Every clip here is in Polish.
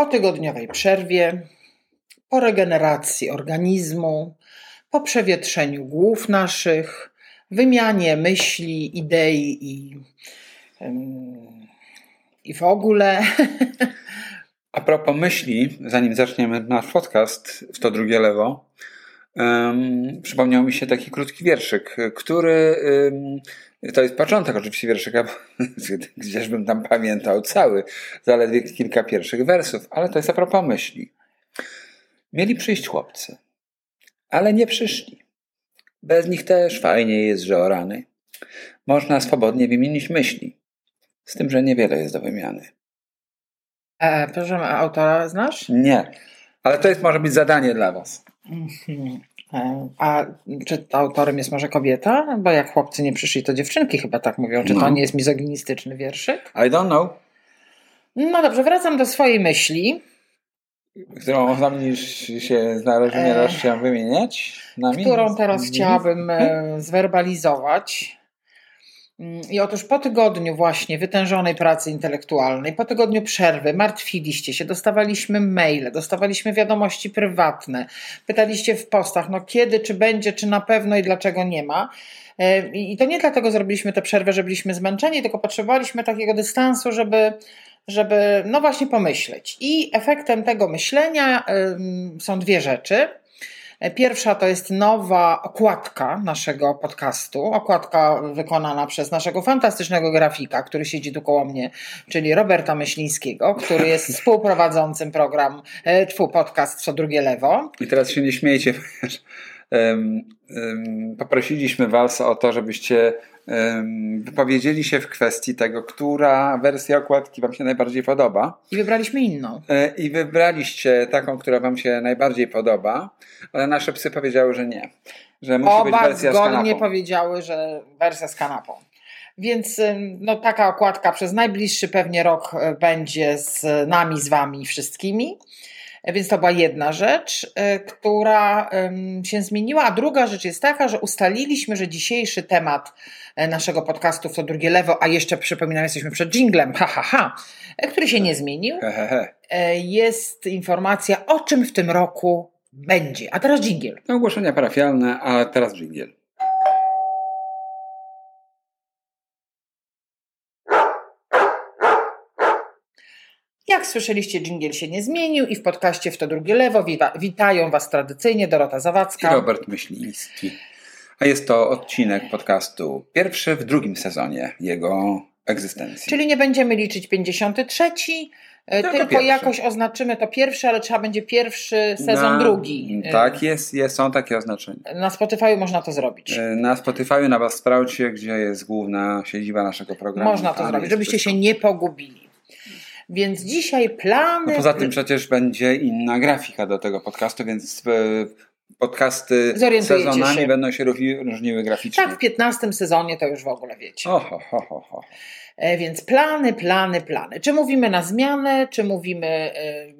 po tygodniowej przerwie, po regeneracji organizmu, po przewietrzeniu głów naszych, wymianie myśli, idei i, i w ogóle. A propos myśli, zanim zaczniemy nasz podcast w to drugie lewo, um, przypomniał mi się taki krótki wierszyk, który um, to jest początek oczywiście wierszyka, gdzieś bym tam pamiętał cały, zaledwie kilka pierwszych wersów, ale to jest a propos myśli. Mieli przyjść chłopcy, ale nie przyszli. Bez nich też fajnie jest, że o rany. Można swobodnie wymienić myśli, z tym, że niewiele jest do wymiany. E, proszę, autora znasz? Nie, ale to jest może być zadanie dla Was. Mhm. A czy autorem jest może kobieta? Bo jak chłopcy nie przyszli, to dziewczynki chyba tak mówią. Czy no. to nie jest mizoginistyczny wierszyk? I don't know. No dobrze, wracam do swojej myśli. Którą tam się znaleźć, chciałam wymieniać? Nami? Którą teraz chciałabym e, zwerbalizować. Mm, I otóż po tygodniu właśnie wytężonej pracy intelektualnej, po tygodniu przerwy, martwiliście się, dostawaliśmy maile, dostawaliśmy wiadomości prywatne, pytaliście w postach, no kiedy, czy będzie, czy na pewno i dlaczego nie ma. E, I to nie dlatego zrobiliśmy tę przerwę, że byliśmy zmęczeni, tylko potrzebowaliśmy takiego dystansu, żeby, żeby no właśnie pomyśleć. I efektem tego myślenia są dwie rzeczy. Pierwsza to jest nowa okładka naszego podcastu. Okładka wykonana przez naszego fantastycznego grafika, który siedzi tu koło mnie, czyli Roberta Myślińskiego, który jest współprowadzącym program, e, twój podcast Co drugie lewo. I teraz się nie śmiejcie, ponieważ poprosiliśmy Was o to, żebyście wypowiedzieli się w kwestii tego, która wersja okładki Wam się najbardziej podoba. I wybraliśmy inną. E, I wybraliście taką, która Wam się najbardziej podoba, ale nasze psy powiedziały, że nie. Że musi Oba być wersja zgodnie powiedziały, że wersja z kanapą. Więc no, taka okładka przez najbliższy pewnie rok e, będzie z nami, z Wami wszystkimi. Więc to była jedna rzecz, e, która się zmieniła. A druga rzecz jest taka, że ustaliliśmy, że dzisiejszy temat e, naszego podcastu w to drugie lewo, a jeszcze przypominam, jesteśmy przed jinglem, ha, ha, ha, e, który się nie zmienił, jest informacja o czym w tym roku będzie. A teraz jingle. Ogłoszenia parafialne, a teraz jingle. Jak słyszeliście, dżingiel się nie zmienił i w podcaście w to drugie lewo wita witają Was tradycyjnie Dorota Zawadzka i Robert Myśliński. A jest to odcinek podcastu pierwszy w drugim sezonie jego egzystencji. Czyli nie będziemy liczyć 53, e, tylko, tylko jakoś oznaczymy to pierwszy, ale trzeba będzie pierwszy sezon na, drugi. E, tak, jest, jest, są takie oznaczenia. Na Spotify można to zrobić. E, na Spotify, na Buzzsproucie, gdzie jest główna siedziba naszego programu. Można to zrobić, żebyście wszystko. się nie pogubili. Więc dzisiaj plany. No poza tym przecież będzie inna grafika do tego podcastu, więc podcasty sezonami się. będą się różniły graficznie. Tak, w 15 sezonie to już w ogóle wiecie. Oho, ho, ho, ho. E, więc plany, plany, plany. Czy mówimy na zmianę, czy mówimy, e,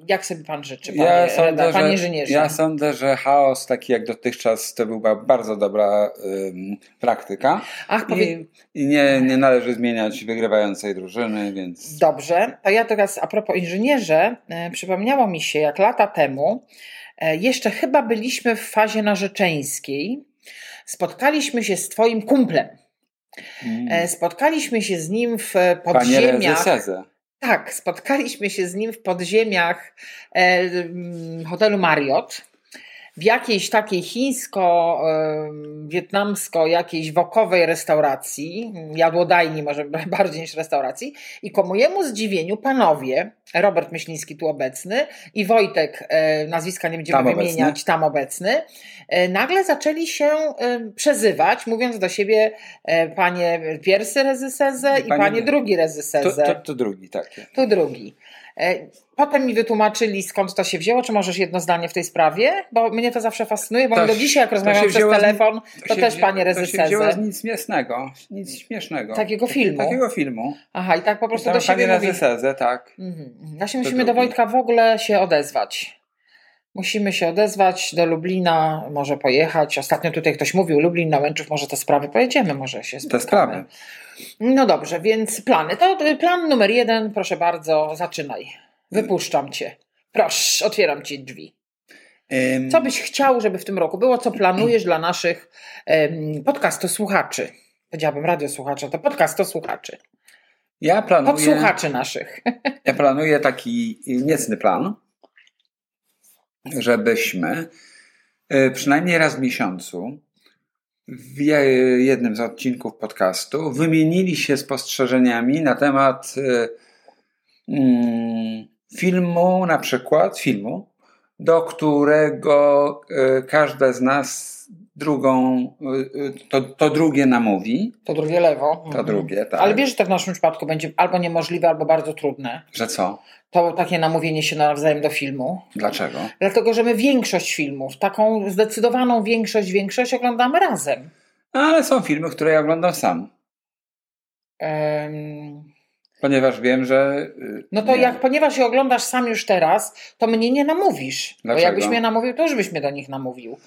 jak sobie pan życzy, panie, ja sądzę, panie inżynierze? Ja sądzę, że chaos taki jak dotychczas to była bardzo dobra um, praktyka. Ach, powie... I, i nie, nie należy zmieniać wygrywającej drużyny, więc... Dobrze, to ja teraz a propos inżynierze, e, przypomniało mi się, jak lata temu, jeszcze chyba byliśmy w fazie narzeczeńskiej, spotkaliśmy się z twoim kumplem. Mm. Spotkaliśmy się z nim w podziemiach. Tak, spotkaliśmy się z nim w podziemiach e, hotelu Marriott w jakiejś takiej chińsko-wietnamsko, jakiejś wokowej restauracji, jadłodajni może bardziej niż restauracji i ku mojemu zdziwieniu panowie, Robert Myśliński tu obecny i Wojtek, e, nazwiska nie będziemy tam wymieniać, obecny. tam obecny, e, nagle zaczęli się e, przezywać, mówiąc do siebie panie pierwszy rezyseze i panie, panie drugi rezyseze. To, to, to drugi, tak. To drugi. E, potem mi wytłumaczyli, skąd to się wzięło. Czy możesz jedno zdanie w tej sprawie? Bo mnie to zawsze fascynuje, bo to, do dzisiaj, jak rozmawiam przez telefon, to, to też wzięło, panie rezyseze. To się wzięło z nic śmiesznego, nic śmiesznego. Takiego filmu? Takiego filmu. Aha, i tak po prostu do siebie panie rezyseze, tak. Mhm. Właśnie musimy do Wojtka w ogóle się odezwać. Musimy się odezwać do Lublina, może pojechać. Ostatnio tutaj ktoś mówił, Lublin, na Łęczów, może te sprawy pojedziemy, może się spotkamy. Te sprawy. No dobrze, więc plany. To plan numer jeden, proszę bardzo, zaczynaj. Wypuszczam cię. Proszę, otwieram ci drzwi. Co byś chciał, żeby w tym roku było? Co planujesz dla naszych um, podcastosłuchaczy? Powiedziałabym radiosłuchaczy, to podcastosłuchaczy. Ja planuję... Podsłuchaczy naszych. Ja planuję taki niecny plan, żebyśmy e, przynajmniej raz w miesiącu w jednym z odcinków podcastu wymienili się spostrzeżeniami na temat e, mm, filmu, na przykład filmu, do którego e, każde z nas drugą, to, to drugie namówi. To drugie lewo. To mhm. drugie, tak. Ale wiesz, że to w naszym przypadku będzie albo niemożliwe, albo bardzo trudne. Że co? To takie namówienie się nawzajem do filmu. Dlaczego? Dlatego, że my większość filmów, taką zdecydowaną większość, większość oglądamy razem. Ale są filmy, które ja oglądam sam. Um... Ponieważ wiem, że. Y, no to nie. jak, ponieważ je oglądasz sam już teraz, to mnie nie namówisz. Dlaczego? Bo jakbyś mnie namówił, to już byś mnie do nich namówił.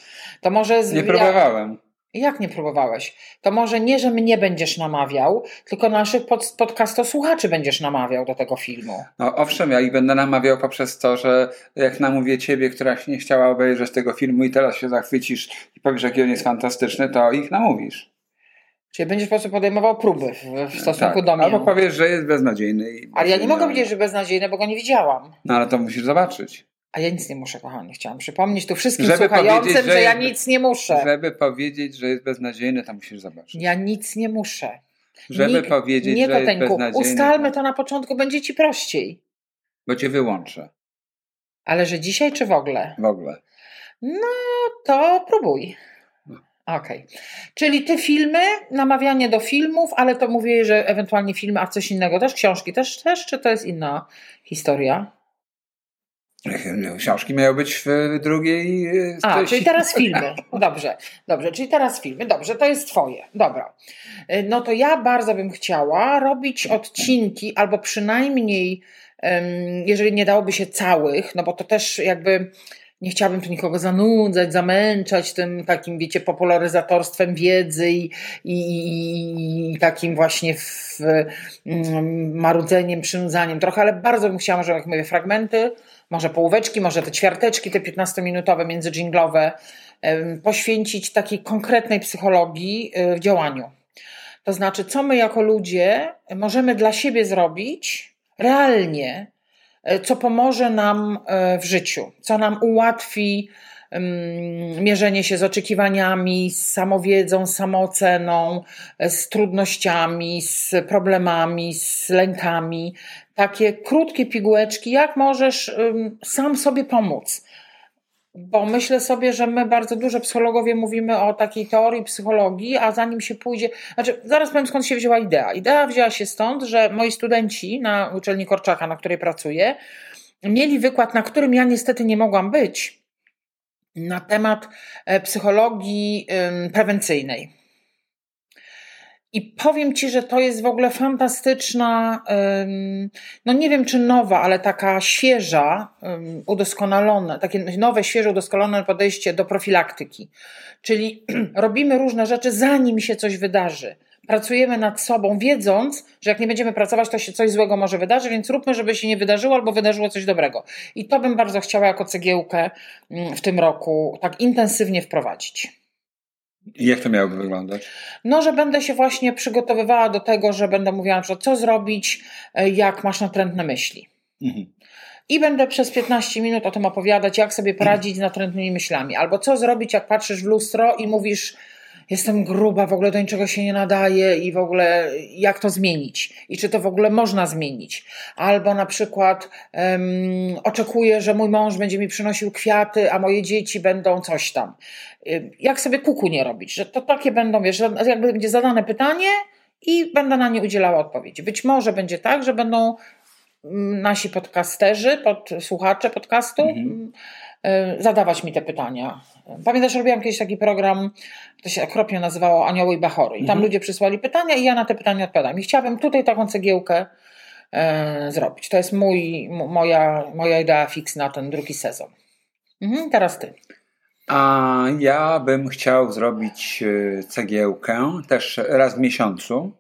To może. Z... Nie próbowałem. Jak nie próbowałeś? To może nie, że mnie będziesz namawiał, tylko naszych pod, podcastosłuchaczy będziesz namawiał do tego filmu. No owszem, ja ich będę namawiał poprzez to, że jak namówię ciebie, która się nie chciała obejrzeć tego filmu i teraz się zachwycisz i powiesz, jaki on jest fantastyczny, to ich namówisz. Czyli będziesz po prostu podejmował próby w, stosunku tak. do mnie. Albo powiesz, że jest beznadziejny. Ale ja nie mogę powiedzieć, że beznadziejny, bo go nie widziałam. No ale to musisz zobaczyć. A ja nic nie muszę, kochani. Chciałam przypomnieć tu wszystkim żeby słuchającym, że, że, ja nic nie muszę. Żeby powiedzieć, że jest beznadziejny, to musisz zobaczyć. Ja nic nie muszę. Żeby powiedzieć, nie, że jest beznadziejny. Ustalmy to na początku, będzie ci prościej. Bo cię wyłączę. Ale że dzisiaj czy w ogóle? W ogóle. No to próbuj. Okej. Okay. Czyli te filmy, namawianie do filmów, ale to mówię, że ewentualnie filmy, a coś innego też, książki też, też czy to jest inna historia? Książki miały być w drugiej. A, czyli teraz filmy. Dobrze, dobrze, czyli teraz filmy. Dobrze, to jest Twoje. Dobra. No to ja bardzo bym chciała robić odcinki, albo przynajmniej, jeżeli nie dałoby się całych, no bo to też jakby nie chciałabym tu nikogo zanudzać, zamęczać tym takim, wiecie, popularyzatorstwem wiedzy i, i, i takim właśnie w, mm, marudzeniem, przynudzaniem trochę, ale bardzo bym chciała, może jak mówię, fragmenty, może połóweczki, może te ćwiarteczki, te 15-minutowe, międzydżinglowe, poświęcić takiej konkretnej psychologii y, w działaniu. To znaczy, co my jako ludzie możemy dla siebie zrobić realnie, co pomoże nam e, w życiu, co nam ułatwi mierzenie się z oczekiwaniami, z samowiedzą, samooceną, e, z trudnościami, z problemami, z lękami. Takie krótkie pigułeczki, jak możesz sam sobie pomóc. Bo myślę sobie, że my bardzo dużo psychologowie mówimy o takiej teorii psychologii, a zanim się pójdzie. Znaczy, zaraz powiem skąd się wzięła idea. Idea wzięła się stąd, że moi studenci na uczelni Korczaka, na której pracuję, mieli wykład, na którym ja niestety nie mogłam być, na temat e, psychologii prewencyjnej. I powiem Ci, że to jest w ogóle fantastyczna, no nie wiem czy nowa, ale taka świeża, udoskonalone, takie nowe, świeże, udoskonalone podejście do profilaktyki. Czyli robimy różne rzeczy, zanim się coś wydarzy. Pracujemy nad sobą, wiedząc, że jak nie będziemy pracować, to się coś złego może wydarzyć, więc róbmy, żeby się nie wydarzyło albo wydarzyło coś dobrego. I to bym bardzo chciała jako cegiełkę w tym roku tak intensywnie wprowadzić. I jak to miałoby wyglądać? No, że będę się właśnie przygotowywała do tego, że będę mówiła, że co zrobić, e, jak masz natrętne myśli. Mhm. I będę przez 15 minut o tym opowiadać, jak sobie poradzić z natrętnymi myślami. Albo co zrobić, jak patrzysz w lustro i mówisz, jestem gruba, w ogóle do niczego się nie nadaje i w ogóle jak to zmienić i czy to w ogóle można zmienić. Albo na przykład um, oczekuję, że mój mąż będzie mi przynosił kwiaty, a moje dzieci będą coś tam. Jak sobie kuku nie robić, że to takie będą, wiesz, że jakby będzie zadane pytanie i będę na nie udzielała odpowiedzi. Być może będzie tak, że będą nasi podcasterzy, pod, słuchacze podcastu mhm. Zadawać mi te pytania Pamiętasz, robiłam kiedyś taki program, to się okropnie nazywało Anioły i Bachory. I tam mhm. ludzie przysłali pytania i ja na te pytania odpowiadam. I chciałabym tutaj taką cegiełkę e, zrobić. To jest mój, moja, moja idea fix na ten drugi sezon. Mhm, teraz ty. A ja bym chciał zrobić e, cegiełkę też raz w miesiącu.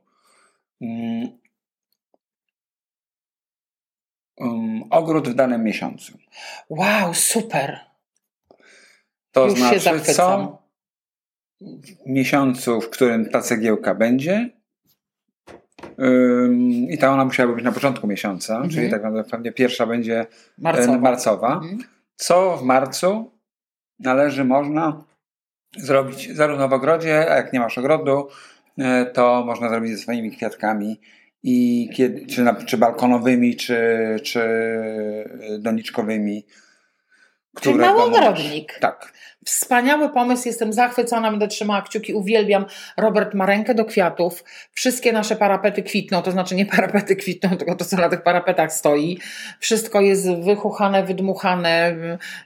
Um, ogród w danym miesiącu. Wow, super. To Już znaczy, co w miesiącu, w którym ta cegiełka będzie. Ym, I ta ona musiała być na początku miesiąca, Mhm. czyli tak naprawdę pewnie pierwsza będzie Marcowa. marcowa. marcowa. Mhm. Co w marcu należy, można zrobić zarówno w ogrodzie, a jak nie masz ogrodu, e, to można zrobić ze swoimi kwiatkami. I kiedy, czy, na, czy balkonowymi, czy, czy doniczkowymi. Czyli w mały ogrodnik. Tak. Wspaniały pomysł, jestem zachwycona, będę trzymała kciuki, uwielbiam. Robert ma rękę do kwiatów. Wszystkie nasze parapety kwitną, to znaczy nie parapety kwitną, tylko to co na tych parapetach stoi. Wszystko jest wychuchane, wydmuchane,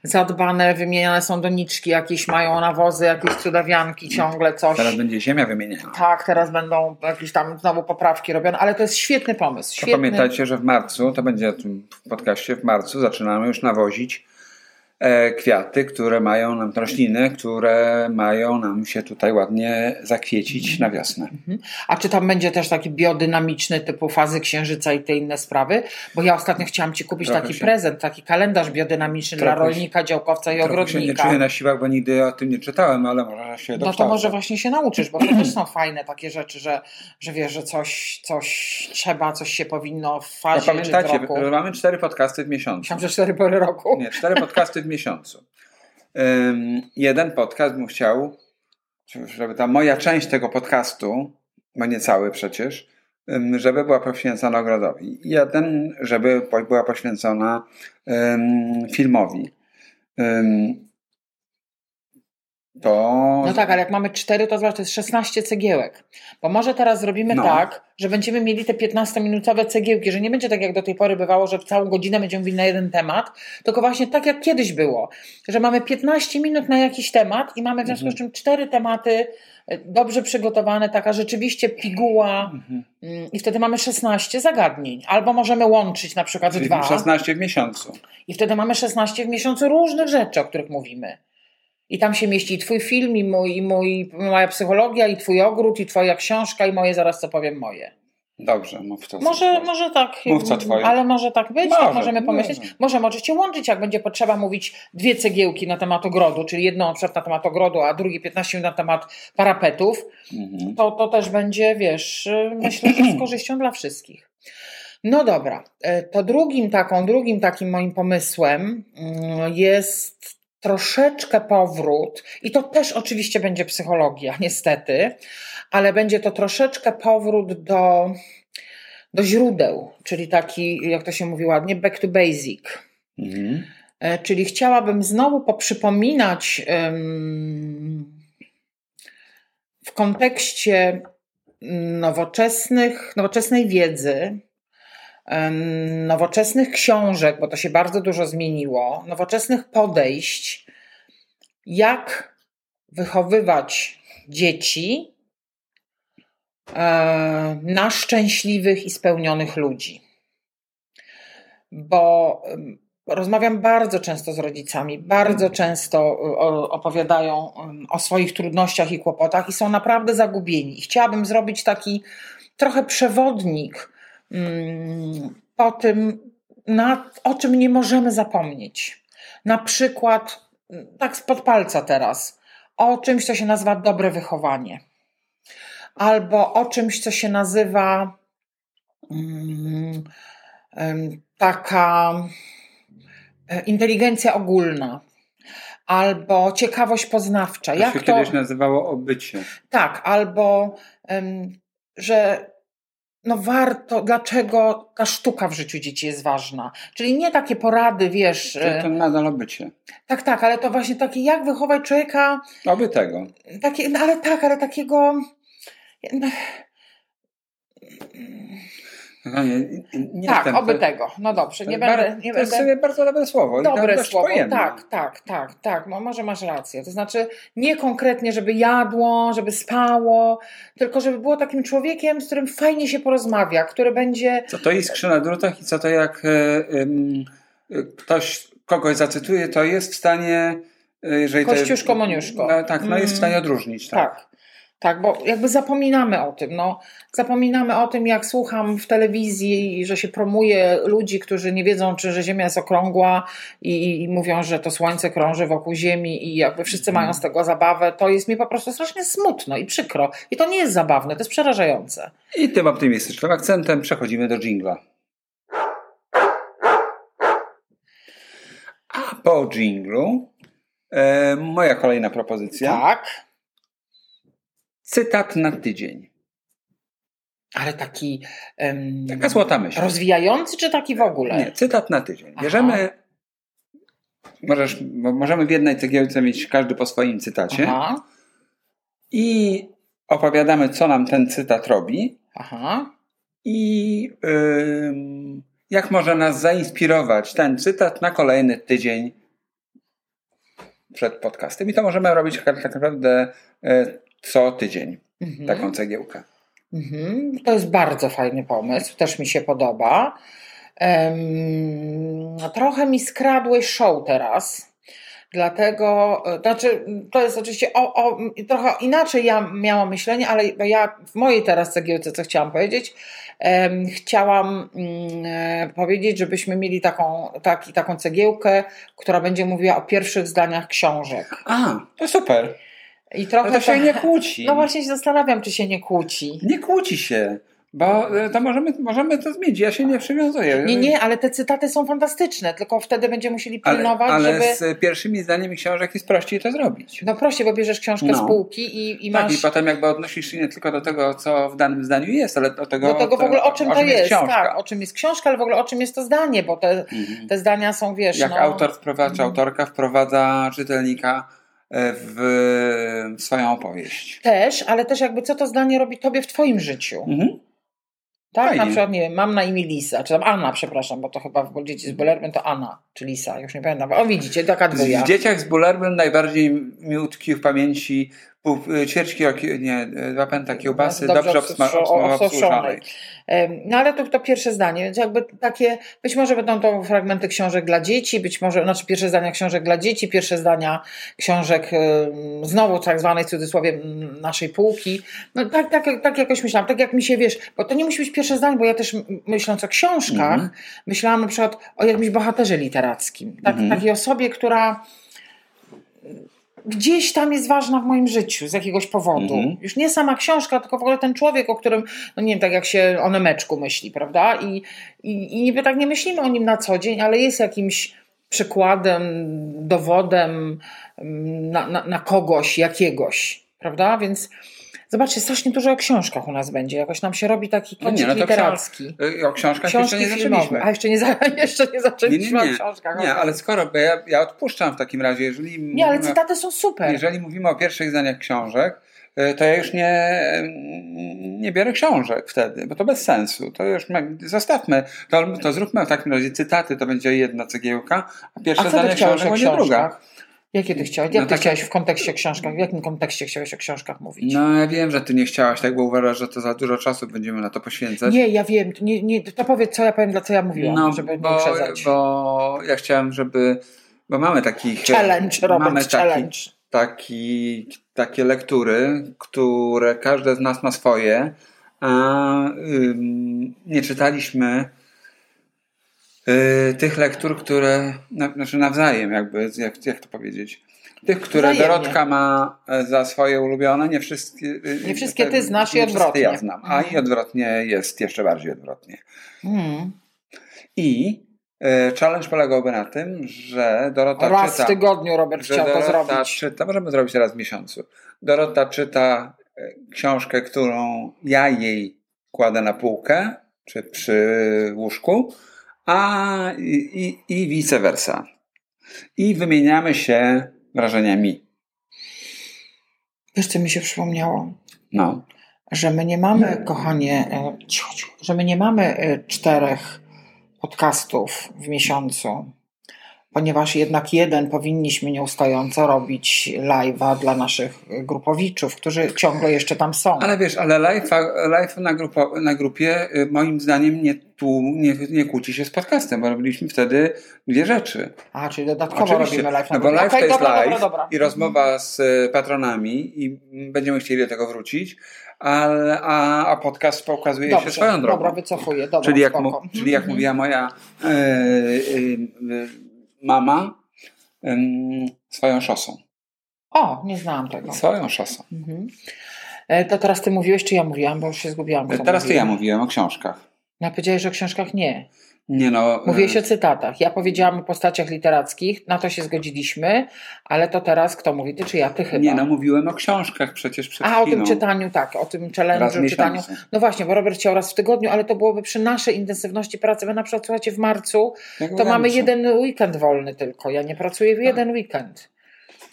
zadbane, wymieniane są doniczki, jakieś mają nawozy, jakieś cudawianki, ciągle coś. Teraz będzie ziemia wymieniana. Tak, teraz będą jakieś tam znowu poprawki robione, ale to jest świetny pomysł. Świetny. pamiętajcie, że w marcu, to będzie w podcaście, w marcu zaczynamy już nawozić kwiaty, które mają nam, rośliny, które mają nam się tutaj ładnie zakwiecić na wiosnę. A czy tam będzie też taki biodynamiczny typu fazy księżyca i te inne sprawy? Bo ja ostatnio chciałam Ci kupić Trochę taki się- prezent, taki kalendarz biodynamiczny Trochę dla rolnika, działkowca i Trochę się nie ogrodnika. czuję na siłach, bo nigdy o tym nie czytałem, ale może się No to dokształcę. może właśnie się nauczysz, bo to też są fajne takie rzeczy, że, że wiesz, że coś, coś trzeba, coś się powinno w No, fazie czy w roku. mamy cztery podcasty w miesiącu. Myślałam, że cztery pory roku. Nie, cztery podcasty w miesiącu. Jeden podcast bym chciał, żeby ta moja część tego podcastu, bo nie cały przecież, żeby była poświęcona ogrodowi. Jeden, żeby była poświęcona filmowi. To. No tak, ale jak mamy cztery, to zobacz, to jest 16 cegiełek. Bo może teraz zrobimy No. tak, że będziemy mieli te 15-minutowe cegiełki, że nie będzie tak jak do tej pory bywało, że całą godzinę będziemy mówili na jeden temat, tylko właśnie tak jak kiedyś było, że mamy 15 minut na jakiś temat i mamy w związku z czym cztery tematy e, dobrze przygotowane, taka rzeczywiście piguła Mhm. mm, i wtedy mamy 16 zagadnień. Albo możemy łączyć na przykład Czyli dwa 16 w miesiącu. i wtedy mamy 16 w miesiącu różnych rzeczy, o których mówimy. I tam się mieści i twój film, i, mój, i mój, moja psychologia, i twój ogród, i twoja książka, i moje, zaraz co powiem, moje. Dobrze, mów to. Może, może tak, Mów co twoje. ale może tak być, Może, tak możemy pomyśleć. może. Możemy oczywiście łączyć, jak będzie potrzeba mówić dwie cegiełki na temat ogrodu, czyli jedną na przykład na temat ogrodu, a drugie 15 minut na temat parapetów, Mhm. to, to też będzie, wiesz, myślę, że z korzyścią dla wszystkich. No dobra, y, to drugim taką, drugim takim moim pomysłem mm, jest troszeczkę powrót, i to też oczywiście będzie psychologia, niestety, ale będzie to troszeczkę powrót do, do źródeł, czyli taki, jak to się mówi ładnie, back to basic. Mhm. E, Czyli chciałabym znowu poprzypominać w kontekście nowoczesnych, nowoczesnej wiedzy, nowoczesnych książek, bo to się bardzo dużo zmieniło, nowoczesnych podejść, jak wychowywać dzieci na szczęśliwych i spełnionych ludzi. Bo rozmawiam bardzo często z rodzicami, bardzo często opowiadają o swoich trudnościach i kłopotach i są naprawdę zagubieni. Chciałabym zrobić taki trochę przewodnik ym, po tym, na, o czym nie możemy zapomnieć. Na przykład, y, tak spod palca teraz, o czymś, co się nazywa dobre wychowanie. Albo o czymś, co się nazywa ym, taka e, inteligencja ogólna albo ciekawość poznawcza. To Jak się to? kiedyś nazywało obycie. Tak, albo em, że no warto, dlaczego ta sztuka w życiu dzieci jest ważna. Czyli nie takie porady, wiesz, Czyli e, to nadal obycie. tak, tak, ale to właśnie takie, jak wychować człowieka, Oby tego. takie, no ale tak, ale takiego. No nie, nie tak, oby to- tego. No dobrze, nie jest bar- będę. Nie to jest będę... sobie bardzo dobre słowo. Dobre słowo, pojemne. tak, tak, tak, tak, mo- może masz rację. To znaczy nie konkretnie, żeby jadło, żeby spało, tylko żeby było takim człowiekiem, z którym fajnie się porozmawia, który będzie... Co to iskrzy na drutach i co to jak e, ktoś kogoś zacytuje, to jest w stanie, e, jeżeli Kościuszko, jest, Moniuszko. No, tak, no jest w Mm. stanie odróżnić. Tak. Tak. Tak, bo jakby zapominamy o tym. No, zapominamy o tym, jak słucham w telewizji, że się promuje ludzi, którzy nie wiedzą, czy że Ziemia jest okrągła i, i mówią, że to Słońce krąży wokół Ziemi i jakby wszyscy mają z tego zabawę. To jest mi po prostu strasznie smutno i przykro. I to nie jest zabawne, to jest przerażające. I tym optymistycznym akcentem przechodzimy do jingla. A po dżinglu e, moja kolejna propozycja. Tak. Cytat na tydzień. Ale taki. Um, Taka złota myśl. Rozwijający, czy taki w ogóle? Nie, cytat na tydzień. Bierzemy. Możesz, możemy w jednej cegiełce mieć każdy po swoim cytacie. Aha. I opowiadamy, co nam ten cytat robi. Aha. I jak może nas zainspirować ten cytat na kolejny tydzień przed podcastem. I to możemy robić tak naprawdę y, co tydzień. Mhm. Taką cegiełkę. Mhm. To jest bardzo fajny pomysł, też mi się podoba. Um, trochę mi skradłeś show teraz. Dlatego, znaczy, to jest oczywiście o, o, trochę inaczej ja miałam myślenie, ale ja w mojej teraz cegiełce, co chciałam powiedzieć, um, chciałam um, powiedzieć, żebyśmy mieli taką, taki, taką cegiełkę, która będzie mówiła o pierwszych zdaniach książek. A, to super. I trochę no to się tak- nie kłóci. No właśnie się zastanawiam, czy się nie kłóci. Nie kłóci się, bo e, to możemy, możemy to zmienić. Ja się nie przywiązuję. Nie, nie, ale te cytaty są fantastyczne, tylko wtedy będziemy musieli Ale, pilnować, ale żeby... z pierwszymi zdaniami książek jest prościej to zrobić. No prościej, bo bierzesz książkę No. z półki i, i Tak, masz... i potem jakby odnosisz się nie tylko do tego, co w danym zdaniu jest, ale do tego, do tego w ogóle o czym to jest, książka. tak, o czym jest książka, ale w ogóle o czym jest to zdanie, bo te, Mhm. te zdania są, wiesz, Jak no... autor wprowadza, Mhm. autorka wprowadza czytelnika w w swoją opowieść. Też, ale też jakby co to zdanie robi tobie w twoim życiu. Mhm. Tak, Fajnie. na przykład, nie wiem, mam na imię Lisa, czy tam Anna, przepraszam, bo to chyba w dzieci z Bullerman to Anna, czy Lisa, już nie pamiętam. O widzicie, taka dwuja. W dzieciach z Bullerbyn najbardziej mi utkwi w pamięci pół, ćwierćki, oki- nie, dwa pęta kiełbasy, Dobrze dobrze, obsma- obsma- obsłużonej. No ale to, to pierwsze zdanie, więc jakby takie, być może będą to fragmenty książek dla dzieci, być może, znaczy pierwsze zdania książek dla dzieci, pierwsze zdania książek znowu tak zwanej w cudzysłowie naszej półki. No tak, tak, tak jakoś myślałam, tak jak mi się, wiesz, bo to nie musi być pierwsze zdanie, bo ja też myśląc o książkach, Mhm. myślałam na przykład o jakimś bohaterze literackim, tak, Mhm. takiej osobie, która gdzieś tam jest ważna w moim życiu z jakiegoś powodu. Mhm. Już nie sama książka, tylko w ogóle ten człowiek, o którym, no nie wiem, tak jak się o Nemeczku myśli, prawda? I, i, i niby tak nie myślimy o nim na co dzień, ale jest jakimś przykładem, dowodem mm, na, na, na kogoś, jakiegoś, prawda? Więc zobaczcie, strasznie dużo o książkach u nas będzie. Jakoś nam się robi taki No nie, kącik no to literacki. Y, O książkach Książki jeszcze nie filmowe. zaczęliśmy. A jeszcze nie, za, jeszcze nie zaczęliśmy Nie, nie, nie. o książkach. Nie, ale skoro, bo ja, ja odpuszczam w takim razie, jeżeli nie, ale mówimy, cytaty są super. jeżeli mówimy o pierwszych zdaniach książek, y, to ja już nie, nie biorę książek wtedy, bo to bez sensu. To już zostawmy, to, to zróbmy w takim razie cytaty, to będzie jedna cegiełka, a pierwsze A chciałeś książek będzie druga. Jakie ty chciałeś? Jak No ty tak- chciałeś w kontekście książkach? W jakim kontekście chciałeś o książkach mówić? No ja wiem, że ty nie chciałaś tak, bo uważasz, że to za dużo czasu będziemy na to poświęcać. Nie, ja wiem. Nie, nie, to powiedz, co ja powiem, dla co ja mówiłam, no, żeby nie bo, uprzedzać. bo ja chciałem, żeby, bo mamy takich... Challenge, Robert, mamy taki, challenge. taki, takie lektury, które każde z nas ma swoje, a ym, nie czytaliśmy tych lektur, które, na, znaczy nawzajem jakby, jak, jak to powiedzieć, tych, które Wzajemnie. Dorotka ma e, za swoje ulubione, nie wszystkie, y, Nie wszystkie ty znasz i odwrotnie. ja znam, a i odwrotnie jest jeszcze bardziej odwrotnie. Mm. I e, challenge polegałby na tym, że Dorota Raz czyta... w tygodniu Robert chciał to Dorota zrobić. Czyta, możemy zrobić raz w miesiącu. Dorota czyta e, książkę, którą ja jej kładę na półkę, czy przy łóżku, a i, i, i vice versa. I wymieniamy się wrażeniami. Wiesz, co mi się przypomniało? No. Że my nie mamy, kochanie, e, że my nie mamy e, czterech podcastów w miesiącu. Ponieważ jednak jeden powinniśmy nieustająco robić live'a dla naszych grupowiczów, którzy ciągle jeszcze tam są. Ale wiesz, ale live, live na, grupo, na grupie y, moim zdaniem nie, tu, nie, nie kłóci się z podcastem, bo robiliśmy wtedy dwie rzeczy. A, czyli dodatkowo Oczywiście. robimy live na no bo live okay, to jest dobra, live dobra, dobra. i rozmowa z y, patronami i będziemy chcieli do tego wrócić a, a, a podcast pokazuje Dobrze, się swoją drogą. Dobra, wycofuję. Dobra, czyli, jak mu, czyli jak mówiła moja e, e, mama, e, swoją szosą. O, nie znałam tego. Swoją szosą. Mhm. E, to teraz ty mówiłeś, czy ja mówiłam, bo już się zgubiłam. Teraz mówiłem. ty ja mówiłem o książkach. No, powiedziałeś, że o książkach nie. Nie no. Mówiłeś o cytatach. Ja powiedziałam o postaciach literackich, na to się zgodziliśmy, ale to teraz kto mówi? Ty czy ja? Ty chyba. Nie no, mówiłem o książkach przecież przed A, chwilą. o tym czytaniu, tak, o tym challenge'u, czytaniu. No właśnie, bo Robert chciał raz w tygodniu, ale to byłoby przy naszej intensywności pracy. Wy na przykład słuchacie w marcu, Jak to mamy jeden weekend wolny tylko. Ja nie pracuję w jeden weekend.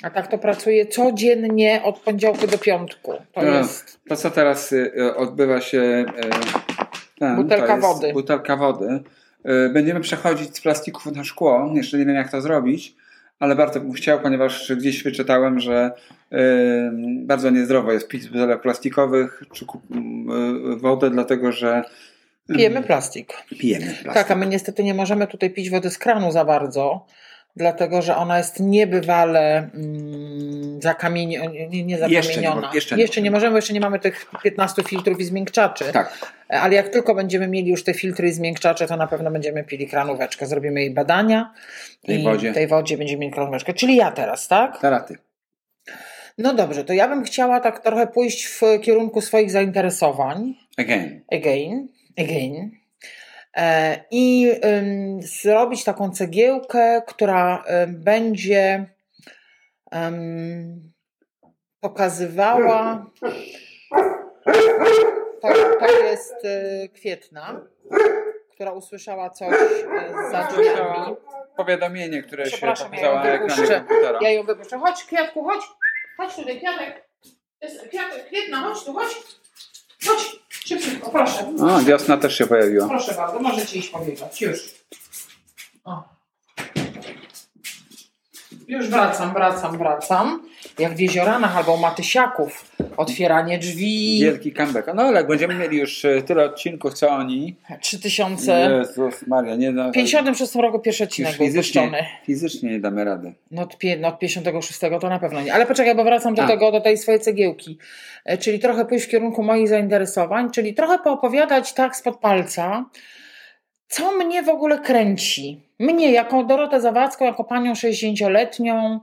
A tak to pracuję codziennie od poniedziałku do piątku. To no, jest. To, co teraz y, odbywa się. Y, ten, butelka wody. Butelka wody będziemy przechodzić z plastików na szkło. Jeszcze nie wiem, jak to zrobić, ale bardzo bym chciał, ponieważ gdzieś wyczytałem, że y, bardzo niezdrowo jest pić z butelek plastikowych czy y, wodę, dlatego że Pijemy plastik. Pijemy plastik. Tak, a my niestety nie możemy tutaj pić wody z kranu za bardzo, dlatego że ona jest niebywale mm, zakamieniona, nie, nie zakamieniona. Jeszcze, nie, jeszcze, jeszcze nie możemy, jeszcze nie mamy tych 15 filtrów i zmiękczaczy. Tak. Ale jak tylko będziemy mieli już te filtry i zmiękczacze, to na pewno będziemy pili kranóweczkę. Zrobimy jej badania tej i wodzie. w tej wodzie będziemy mieli kranóweczkę. Czyli ja teraz, tak? Teraz ty. No dobrze, to ja bym chciała tak trochę pójść w kierunku swoich zainteresowań. Again. Again. Again. E, I zrobić taką cegiełkę, która będzie pokazywała. To, to jest e, kwietna, która usłyszała coś e, za drzwiami. Powiadomienie, które się pokazało na ekranie komputera. Ja ją wypuszczę. Chodź, kwiatku, chodź. Chodź tutaj, kwiatek. Kwiatek, kwietna, chodź tu, chodź. Chodź, szybciutko, proszę. O, wiosna też się pojawiła. Proszę bardzo, możecie iść pobiegać. Już. O. Już wracam, wracam, wracam. Jak w jezioranach albo Matysiaków. Otwieranie drzwi. Wielki comeback. No ale jak będziemy mieli już e, tyle odcinków, co oni. 3000. Jezus Maria, nie da. W 56 roku pierwszy odcinek był fizycznie, fizycznie nie damy rady. No od, no od 56 to na pewno nie. Ale poczekaj, bo wracam do A. tego, do tej swojej cegiełki. E, czyli trochę pójść w kierunku moich zainteresowań, czyli trochę poopowiadać tak spod palca, co mnie w ogóle kręci. Mnie, jako Dorotę Zawadzką, jako panią 60-letnią,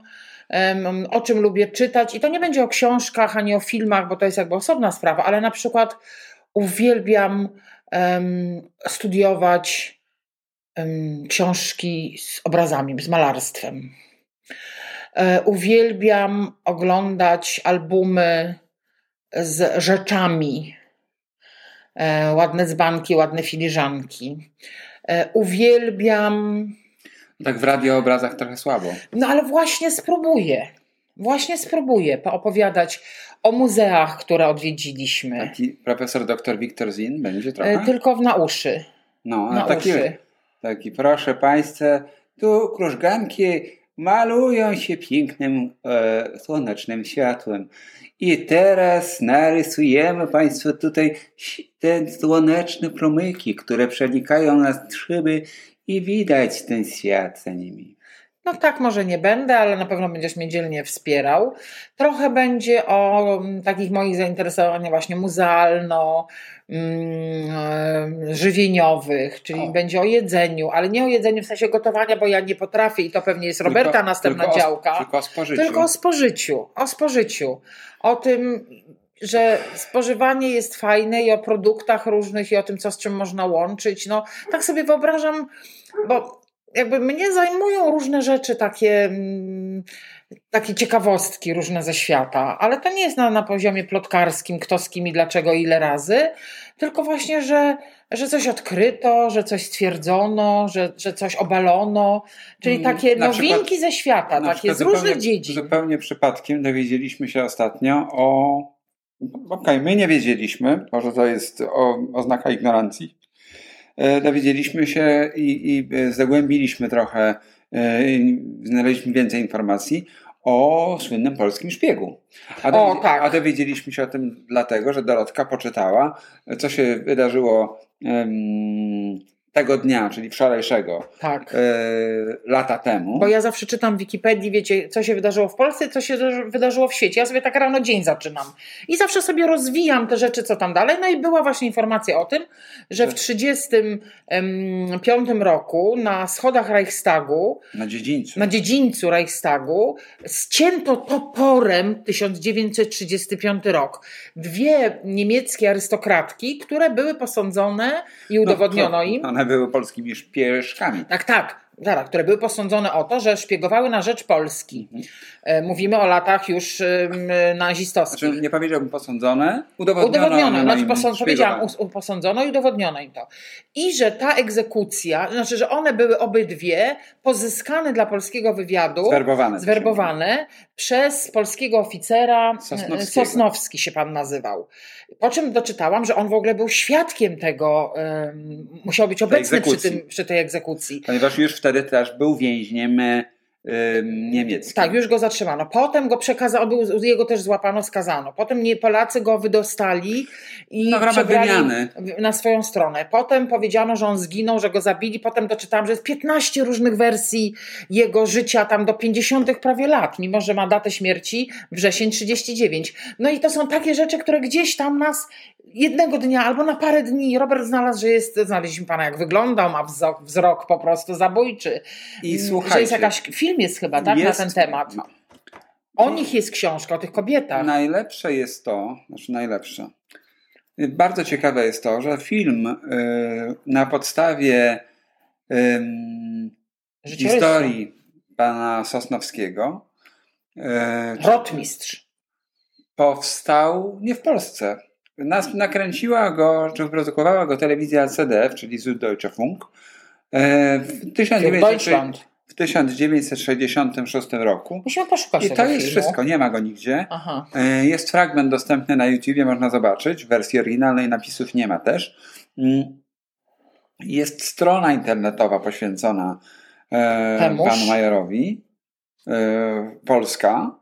o czym lubię czytać. I to nie będzie o książkach ani o filmach, bo to jest jakby osobna sprawa, ale na przykład uwielbiam um, studiować um, książki z obrazami, z malarstwem. E, uwielbiam oglądać albumy z rzeczami. E, ładne dzbanki, ładne filiżanki. E, uwielbiam tak w radioobrazach trochę słabo. No ale właśnie spróbuję. Właśnie spróbuję poopowiadać o muzeach, które odwiedziliśmy. Taki profesor dr Wiktor Zin będzie trochę? E, tylko w na uszy. No, na taki, uszy. taki proszę Państwa, tu krużganki malują się pięknym e, słonecznym światłem. I teraz narysujemy Państwu tutaj te słoneczne promyki, które przenikają na szyby i widać ten świat za nimi. No tak, może nie będę, ale na pewno będziesz mnie dzielnie wspierał. Trochę będzie o mm, takich moich zainteresowaniach właśnie muzealno, mm, żywieniowych, czyli o. będzie o jedzeniu, ale nie o jedzeniu w sensie gotowania, bo ja nie potrafię i to pewnie jest Roberta tylko, następna tylko działka. O, tylko o spożyciu. Tylko o spożyciu. O spożyciu. O tym, że spożywanie jest fajne i o produktach różnych i o tym, co z czym można łączyć. No, tak sobie wyobrażam, bo jakby mnie zajmują różne rzeczy takie, mm, takie ciekawostki różne ze świata, ale to nie jest na, na poziomie plotkarskim, kto z kim i dlaczego ile razy, tylko właśnie, że, że coś odkryto, że coś stwierdzono, że, że coś obalono, czyli mm, takie na nowinki przykład, ze świata, takie z różnych zupełnie, dziedzin. Zupełnie przypadkiem dowiedzieliśmy się ostatnio o Okej, okay, my nie wiedzieliśmy, może to jest o, oznaka ignorancji. E, dowiedzieliśmy się i, i zagłębiliśmy trochę znaleźliśmy więcej informacji o słynnym polskim szpiegu. A, o, tak. a dowiedzieliśmy się o tym dlatego, że Dorotka poczytała, co się wydarzyło um, tego dnia, czyli wczorajszego, tak. E, lata temu. Bo ja zawsze czytam w Wikipedii, wiecie, co się wydarzyło w Polsce, co się wydarzyło w świecie. Ja sobie tak rano dzień zaczynam. I zawsze sobie rozwijam te rzeczy, co tam dalej. No i była właśnie informacja o tym, że w 1935 roku na schodach Reichstagu, na dziedzińcu, na dziedzińcu Reichstagu, ścięto toporem 1935 rok dwie niemieckie arystokratki, które były posądzone i no udowodniono no, im. One były polskimi szpieszkami. Tak, tak. Zaraz, które były posądzone o to, że szpiegowały na rzecz Polski. Mhm. Mówimy o latach już nazistowskich. Znaczy, nie powiedziałbym posądzone, udowodniono. Udowodniono, znaczy posąd, powiedziałam, posądzono i udowodniono im to. I że ta egzekucja, znaczy, że one były obydwie pozyskane dla polskiego wywiadu, zwerbowane, zwerbowane przez polskiego oficera, Sosnowski się pan nazywał. Po czym doczytałam, że on w ogóle był świadkiem tego, um, musiał być obecny przy, tym, przy tej egzekucji. Ponieważ już wtedy też był więźniem e, niemieckim. Tak, już go zatrzymano. Potem go przekazano, był, jego też złapano, skazano. Potem nie, Polacy go wydostali i no, przebrali na swoją stronę. Potem powiedziano, że on zginął, że go zabili. Potem doczytałam, że jest 15 różnych wersji jego życia, tam do 50 prawie lat, mimo że ma datę śmierci wrzesień 39. No i to są takie rzeczy, które gdzieś tam nas jednego dnia albo na parę dni Robert znalazł, że jest, znaleźliśmy pana jak wyglądał, ma wzrok, wzrok po prostu zabójczy. I słuchajcie. Że jest jakaś, film jest chyba, tak, jest, na ten temat. O nich jest książka, o tych kobietach. Najlepsze jest to, znaczy najlepsze. Bardzo ciekawe jest to, że film y, na podstawie historii pana Sosnowskiego y, Rotmistrz powstał nie w Polsce nas nakręciła go, czy wyprodukowała go telewizja CDF, czyli Süddeutsche Funk, e, w, 1900, w 1966 roku. Musimy poszukać I to jest filmu. wszystko, nie ma go nigdzie. Aha. E, jest fragment dostępny na YouTubie, można zobaczyć. W wersji oryginalnej napisów nie ma też. Mm. Jest strona internetowa poświęcona e, panu Majerowi, Polska,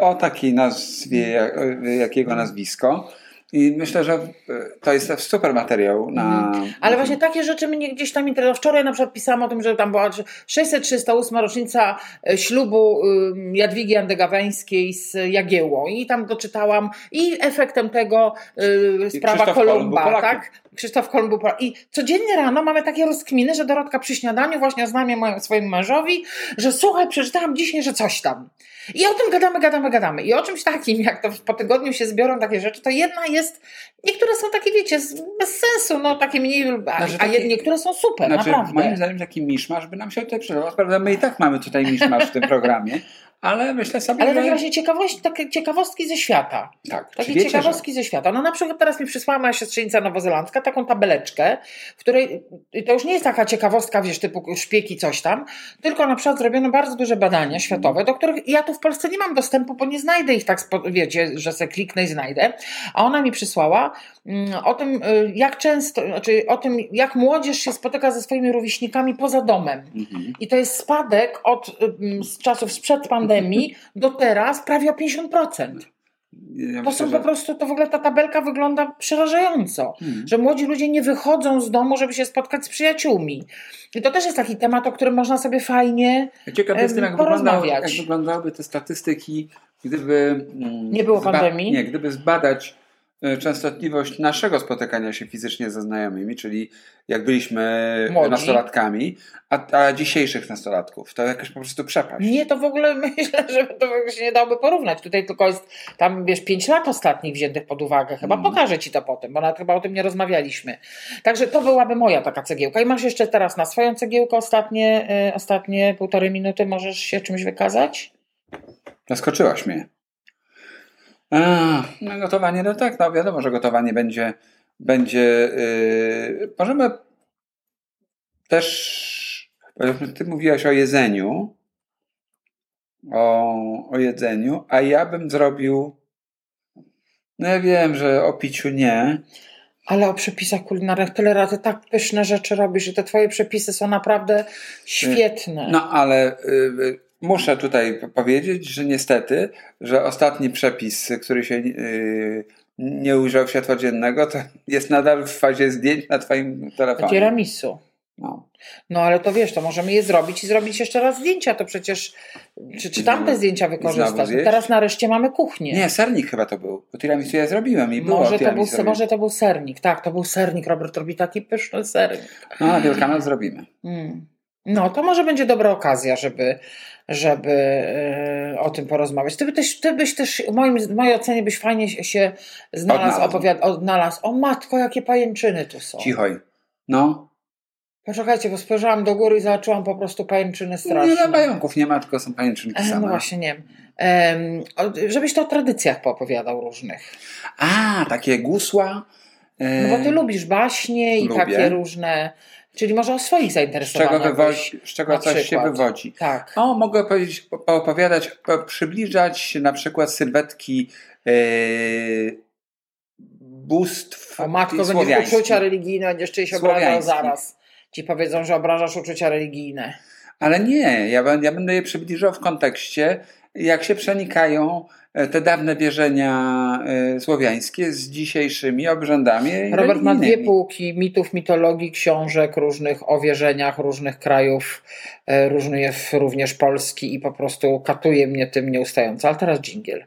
o takiej nazwie, jakiego nazwisko. I myślę, że e, to jest super materiał na. Mhm. Ale właśnie takie rzeczy mnie gdzieś tam interesowały. Wczoraj na przykład pisałam o tym, że tam była 638 rocznica e, ślubu Jadwigi Andegaweńskiej z Jagiełą. I tam doczytałam i efektem tego y, sprawa Kolumba, tak? Krzysztof Kolumb był I codziennie rano mamy takie rozkminy, że Dorotka przy śniadaniu właśnie oznamia moim, swojemu mężowi, że słuchaj, przeczytałam dzisiaj, że coś tam. I o tym gadamy, gadamy, gadamy. I o czymś takim, jak to po tygodniu się zbiorą takie rzeczy, to jedna jest, niektóre są takie, wiecie, bez sensu, no takie mniej, a, znaczy, taki, a niektóre są super, znaczy, naprawdę. Moim zdaniem taki miszmasz by nam się tutaj przydał. Prawda, my i tak mamy tutaj miszmasz w tym programie. Ale myślę sobie, Ale że... właśnie ciekawość, takie ciekawostki ze świata. Tak. Takie wiecie, ciekawostki że... ze świata. No na przykład teraz mi przysłała moja siostrzenica nowozelandzka taką tabeleczkę, w której to już nie jest taka ciekawostka, wiesz, typu szpieki coś tam, tylko na przykład zrobiono bardzo duże badania światowe, do których ja tu w Polsce nie mam dostępu, bo nie znajdę ich tak, wiecie, że se kliknę i znajdę. A ona mi przysłała mm, o tym, y, jak często, znaczy o tym, jak młodzież się spotyka ze swoimi rówieśnikami poza domem. Mhm. I to jest spadek od y, z czasów sprzed pandemii pandemii do teraz prawie o 50%. Ja to są po prostu, to w ogóle ta tabelka wygląda przerażająco, hmm. że młodzi ludzie nie wychodzą z domu, żeby się spotkać z przyjaciółmi. I to też jest taki temat, o którym można sobie fajnie Ciekaw jestem, jak, wyglądał, jak wyglądałyby te statystyki, gdyby. Mm, nie było pandemii? Nie, gdyby zbadać częstotliwość naszego spotykania się fizycznie ze znajomymi, czyli jak byliśmy Młodzi. nastolatkami, a, a dzisiejszych nastolatków. To jakaś po prostu przepaść. Nie, to w ogóle myślę, że to się nie dałoby porównać. Tutaj tylko jest tam, wiesz, pięć lat ostatnich wziętych pod uwagę. Chyba mm. pokażę ci to potem, bo nawet chyba o tym nie rozmawialiśmy. Także to byłaby moja taka cegiełka. I masz jeszcze teraz na swoją cegiełkę ostatnie, y, ostatnie półtorej minuty. Możesz się czymś wykazać? Zaskoczyłaś mnie. A, no gotowanie, no tak, no wiadomo, że gotowanie będzie, będzie yy, możemy też, ty mówiłaś o jedzeniu, o, o jedzeniu, a ja bym zrobił, no ja wiem, że o piciu nie, Ale o przepisach kulinarnych tyle razy tak pyszne rzeczy robisz, że te twoje przepisy są naprawdę świetne. No ale y, muszę tutaj powiedzieć, że niestety, że ostatni przepis, który się y, nie ujrzał światła dziennego, to jest nadal w fazie zdjęć na twoim telefonie. Tiramisu. No. no ale to wiesz, to możemy je zrobić i zrobić jeszcze raz zdjęcia, to przecież czy, czy tamte zdjęcia wykorzystać? No teraz nareszcie mamy kuchnię. Nie, sernik chyba to był, bo tiramisu ja zrobiłem i było może to, był, może to był sernik, tak, to był sernik, Robert robi taki pyszny sernik. No, na Wielkanoc zrobimy. Mm. No, to może będzie dobra okazja, żeby, żeby yy, o tym porozmawiać. Ty, by też, ty byś też, w, moim, w mojej ocenie, byś fajnie się znalazł, opowiad, odnalazł. O matko, jakie pajęczyny tu są. Cichoj. No. Poczekajcie, bo spojrzałam do góry i zobaczyłam po prostu pajęczyny straszne. Nie ma pająków, nie ma, tylko są pajęczynki e, same. No właśnie, nie wiem. Um, żebyś to o tradycjach poopowiadał różnych. A, takie gusła. No bo ty lubisz baśnie i Lubię. takie różne... Czyli może o swoich zainteresowaniach. Z czego, wywodzi, z czego coś przykład. się wywodzi. Tak. O, mogę powiedzieć, opowiadać, przybliżać na przykład sylwetki yy, bóstw O matko, będziesz uczucia religijne, będziesz czyjś obrażał zaraz. Ci powiedzą, że obrażasz uczucia religijne. Ale nie, ja, ja będę je przybliżał w kontekście, jak się przenikają e, te dawne wierzenia y, słowiańskie z dzisiejszymi obrzędami. Robert ma dwie półki mitów, mitologii, książek różnych o wierzeniach różnych krajów, y, różnych również Polski i po prostu katuje mnie tym nieustająco. Ale teraz dżingiel.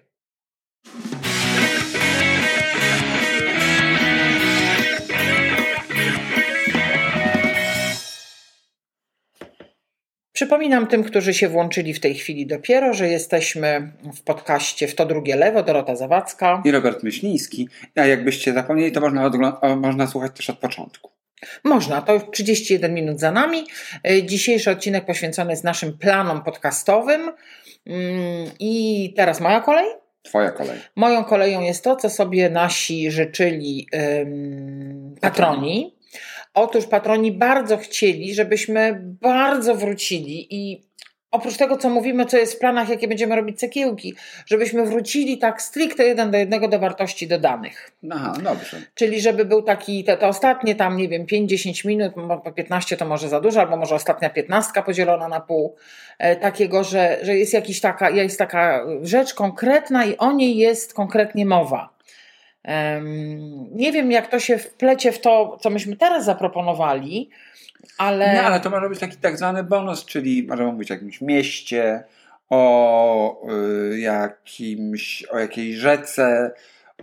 Przypominam tym, którzy się włączyli w tej chwili dopiero, że jesteśmy w podcaście W to drugie lewo, Dorota Zawadzka i Robert Myśliński. A jakbyście zapomnieli, to można, można słuchać też od początku. Można, to już 31 minut za nami. E, dzisiejszy odcinek poświęcony jest naszym planom podcastowym. Mm, I teraz moja kolej? Twoja kolej. Moją koleją jest to, co sobie nasi życzyli patroni. Otóż patroni bardzo chcieli, żebyśmy bardzo wrócili i oprócz tego, co mówimy, co jest w planach, jakie będziemy robić cekiełki, żebyśmy wrócili tak stricte jeden do jednego do wartości dodanych. Aha, dobrze. Czyli żeby był taki, te, te ostatnie tam, nie wiem, 5-10 minut, 15 to może za dużo, albo może ostatnia 15 podzielona na pół, e, takiego, że, że jest jakiś taka, jest taka rzecz konkretna i o niej jest konkretnie mowa. Nie wiem, jak to się wplecie w to, co myśmy teraz zaproponowali, ale. No, ale to może być taki tak zwany bonus, czyli możemy mówić o jakimś mieście, o y, jakimś, o jakiejś rzece,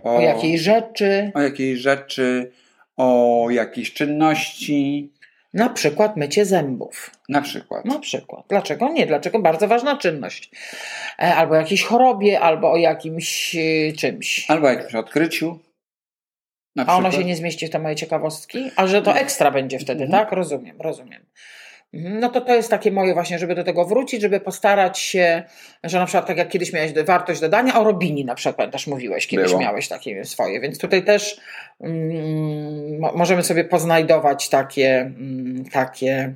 o, o jakiej rzeczy. O jakiejś rzeczy, o jakiejś czynności. Na przykład mycie zębów. Na przykład. Na przykład. Dlaczego nie? Dlaczego bardzo ważna czynność? E, albo o jakiejś chorobie, albo o jakimś e, czymś. Albo o jakimś odkryciu. A ono się nie zmieści w te moje ciekawostki? A że to ekstra będzie wtedy, mhm. tak? Rozumiem, rozumiem. Mhm. No to to jest takie moje właśnie, żeby do tego wrócić, żeby postarać się, że na przykład tak jak kiedyś miałeś wartość dodania, o Robini na przykład też mówiłeś, kiedyś Było. miałeś takie swoje, więc tutaj też mm, możemy sobie poznajdować takie, mm, takie.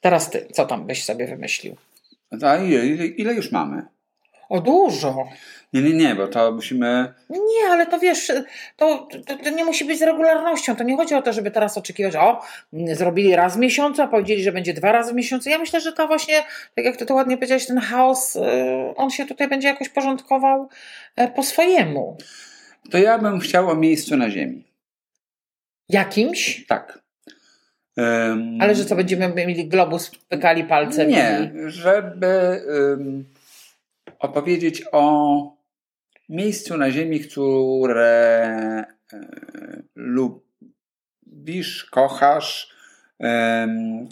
Teraz ty, co tam byś sobie wymyślił? A ile, ile, ile już mamy? O dużo. Nie, nie, nie, bo to musimy. Nie, ale to wiesz, to, to, to, nie musi być z regularnością. To nie chodzi o to, żeby teraz oczekiwać, o, zrobili raz w miesiącu, a powiedzieli, że będzie dwa razy w miesiącu. Ja myślę, że to właśnie, tak jak ty to ładnie powiedziałeś, ten chaos, y, on się tutaj będzie jakoś porządkował e, po swojemu. To ja bym chciał o miejscu na Ziemi. Jakimś? Tak. Um, ale że co, będziemy mieli globus, pykali palcem? Nie, i... żeby um, opowiedzieć o miejscu na Ziemi, które e, lubisz, kochasz,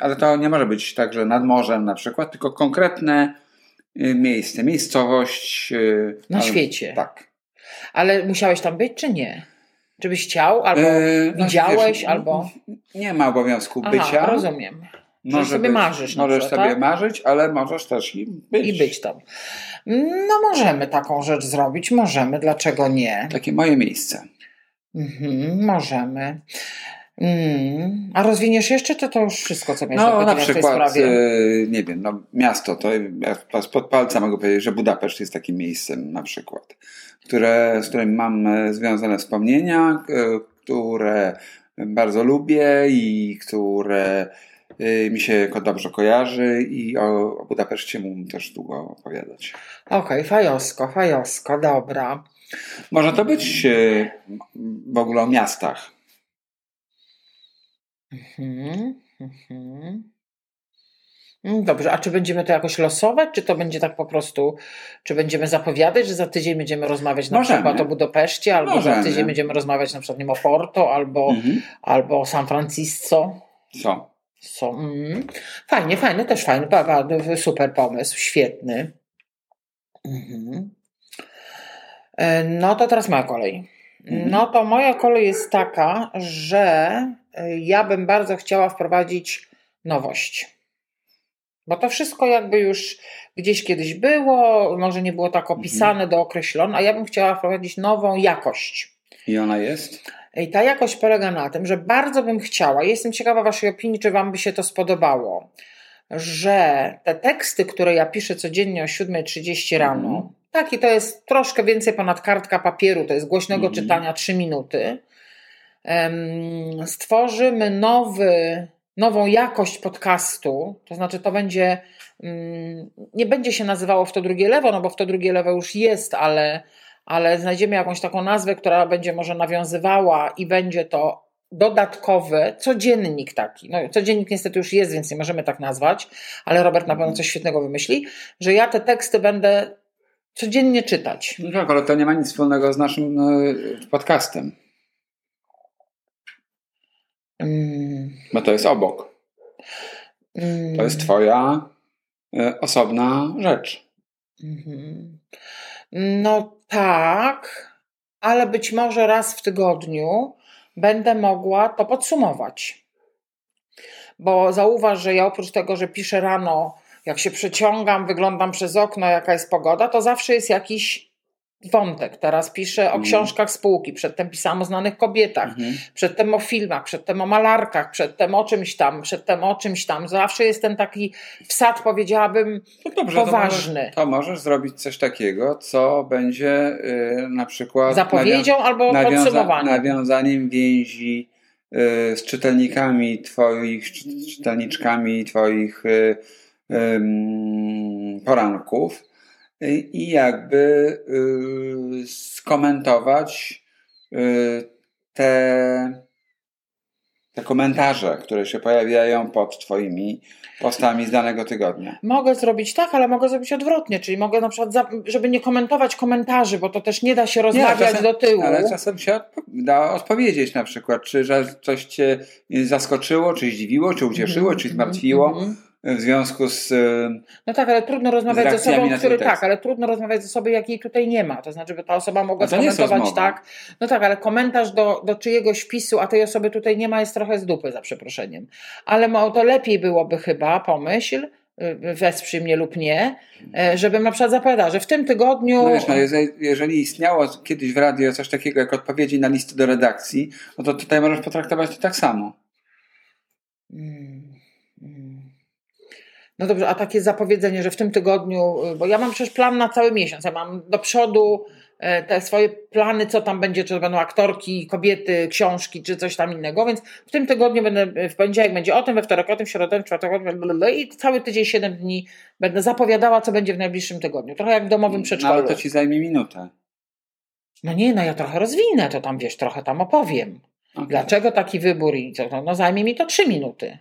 ale to nie może być także nad morzem na przykład, tylko konkretne e, miejsce, miejscowość. Na ale, świecie. Tak. Ale musiałeś tam być, czy nie? Czy byś chciał, albo no, widziałeś, wiesz, albo. Nie ma obowiązku Aha, bycia. Rozumiem. Może sobie być, marzysz. Możesz sobie tak? marzyć, ale możesz też i być. I być tam. No możemy taką rzecz zrobić, możemy, dlaczego nie? Takie moje miejsce. Mhm, możemy. Mm. A rozwiniesz jeszcze, to to już wszystko, co miałeś no, na przykład, yy, nie wiem, no, miasto, to ja spod palca mogę powiedzieć, że Budapeszt jest takim miejscem na przykład, które, z którym mam e, związane wspomnienia, yy, które bardzo lubię i które y, mi się dobrze kojarzy i o, o Budapeszcie mógłbym też długo opowiadać. Okej, okay, fajosko, fajosko, dobra. Może to być y, w ogóle o miastach. Mhm, mhm. Mm, dobrze, a czy będziemy to jakoś losować, czy to będzie tak po prostu, czy będziemy zapowiadać, że za tydzień będziemy rozmawiać na Możemy. przykład o Budapeszcie, albo Możemy. za tydzień będziemy rozmawiać na przykład nie o Porto, albo, mhm. albo o San Francisco? Co? Co? Mm. Fajnie, fajny, też fajny, super pomysł, świetny. Mhm. E, no to teraz moja kolej. Mhm. No to moja kolej jest taka, że e, ja bym bardzo chciała wprowadzić nowość. Bo to wszystko jakby już gdzieś kiedyś było, może nie było tak mhm. opisane, dookreślone, a ja bym chciała wprowadzić nową jakość. I ona jest? I ta jakość polega na tym, że bardzo bym chciała, jestem ciekawa Waszej opinii, czy Wam by się to spodobało, że te teksty, które ja piszę codziennie o 7.30 rano, mhm. tak i to jest troszkę więcej ponad kartka papieru, to jest głośnego mhm. czytania 3 minuty, stworzymy nowy nową jakość podcastu, to znaczy to będzie, mm, nie będzie się nazywało w to drugie lewo, no bo w to drugie lewo już jest, ale, ale znajdziemy jakąś taką nazwę, która będzie może nawiązywała i będzie to dodatkowy codziennik taki. No, codziennik niestety już jest, więc nie możemy tak nazwać, ale Robert na pewno coś świetnego wymyśli, że ja te teksty będę codziennie czytać. No tak, ale to nie ma nic wspólnego z naszym no, podcastem. Mm. Bo to jest obok. To jest mm. Twoja y, osobna rzecz. Mhm. No tak, ale być może raz w tygodniu będę mogła to podsumować. Bo zauważ, że ja oprócz tego, że piszę rano, jak się przeciągam, wyglądam przez okno, jaka jest pogoda, to zawsze jest jakiś wątek. Teraz piszę o mhm. książkach spółki, przedtem pisałam o znanych kobietach, mhm. przedtem o filmach, przedtem o malarkach, przedtem o czymś tam, przedtem o czymś tam. Zawsze jest ten taki wsad, powiedziałabym, no dobrze, poważny. To możesz, to możesz, zrobić coś takiego, co będzie yy, na przykład zapowiedzią albo nawiąza podsumowaniem. Nawiązaniem więzi yy, z czytelnikami twoich, czytelniczkami twoich yy, poranków i jakby y, skomentować y, te, te komentarze, które się pojawiają pod Twoimi postami z danego tygodnia. Mogę zrobić tak, ale mogę zrobić odwrotnie, czyli mogę na przykład, żeby nie komentować komentarzy, bo to też nie da się rozmawiać nie, czasem, do tyłu. Ale czasem się da odpowiedzieć na przykład, czy że coś Cię zaskoczyło, czy zdziwiło, czy ucieszyło, mm -hmm, czy zmartwiło. Mm -hmm w związku z. No tak, ale trudno rozmawiać z osobą, który tak, ale trudno rozmawiać z osobą, jakiej tutaj nie ma. To znaczy, by ta osoba mogła skomentować tak. No tak, ale komentarz do, do czyjegoś wpisu, a tej osoby tutaj nie ma, jest trochę z dupy, za przeproszeniem. Ale to lepiej byłoby chyba, pomyśl, y, wesprzyj mnie lub nie, y, żebym na przykład zapowiadała, że w tym tygodniu... No wiesz, no jeżeli, jeżeli istniało kiedyś w radio coś takiego jak odpowiedzi na listy do redakcji, no to tutaj możesz potraktować to tak samo. Hmm. No dobrze, a takie zapowiedzenie, że w tym tygodniu, y, bo ja mam przecież plan na cały miesiąc, ja mam do przodu e, te swoje plany, co tam będzie, czy to będą aktorki, kobiety, książki, czy coś tam innego, więc w tym tygodniu będę, w poniedziałek będzie o tym, we wtorek o tym, w środę, w czwartek o i cały tydzień, 7 dni będę zapowiadała, co będzie w najbliższym tygodniu. Trochę jak w domowym przedszkolu. No, ale to ci zajmie minutę. No nie, no ja trochę rozwinę to tam, wiesz, trochę tam opowiem. Okay. Dlaczego taki wybór i co, no, no zajmie mi to 3 minuty.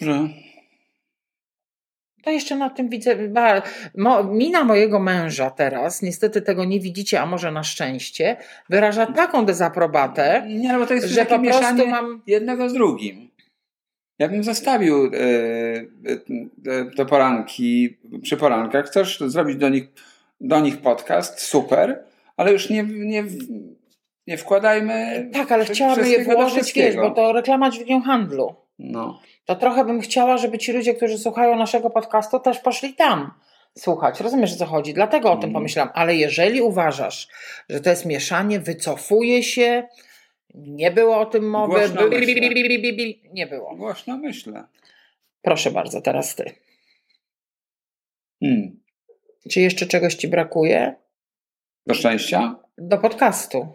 Dobrze. To jeszcze na tym widzę. Mina mojego męża teraz, niestety tego nie widzicie, a może na szczęście, wyraża taką dezaprobatę, nie, no bo to jest że po prostu mam. Jednego z drugim. Ja bym zostawił e, e, te poranki przy porankach. Chcesz zrobić do nich, do nich podcast? Super, ale już nie, nie, nie wkładajmy. Tak, ale chciałabym je włożyć, wiesz, bo to reklama dźwignią handlu. No to trochę bym chciała, żeby ci ludzie, którzy słuchają naszego podcastu, też poszli tam słuchać. Rozumiesz, o co chodzi? Dlatego o tym mm. pomyślałam. Ale jeżeli uważasz, że to jest mieszanie, wycofuje się, nie było o tym mowy, nie było. Głośno myślę. Proszę bardzo, teraz ty. Hmm. Czy jeszcze czegoś ci brakuje? Do szczęścia? Do podcastu.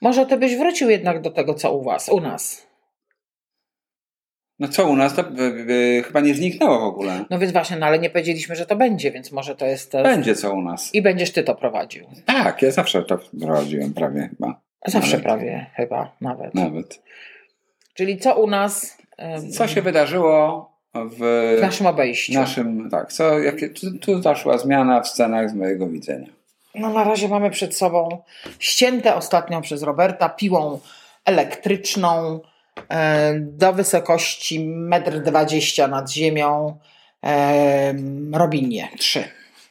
Może ty byś wrócił jednak do tego, co u was, u nas. No co u nas, to by, by, chyba nie zniknęło w ogóle. No więc właśnie, no ale nie powiedzieliśmy, że to będzie, więc może to jest... Będzie co u nas. I będziesz ty to prowadził. Tak, ja zawsze to prowadziłem prawie chyba. Zawsze nawet. prawie chyba, nawet. Nawet. Czyli co u nas... Co się wydarzyło w, w naszym obejściu? Naszym, tak. Co, jakie, tu, tu zaszła zmiana w scenach z mojego widzenia. No na razie mamy przed sobą ścięte ostatnio przez Roberta piłą elektryczną do wysokości 1,20 m nad ziemią e, Robinie 3.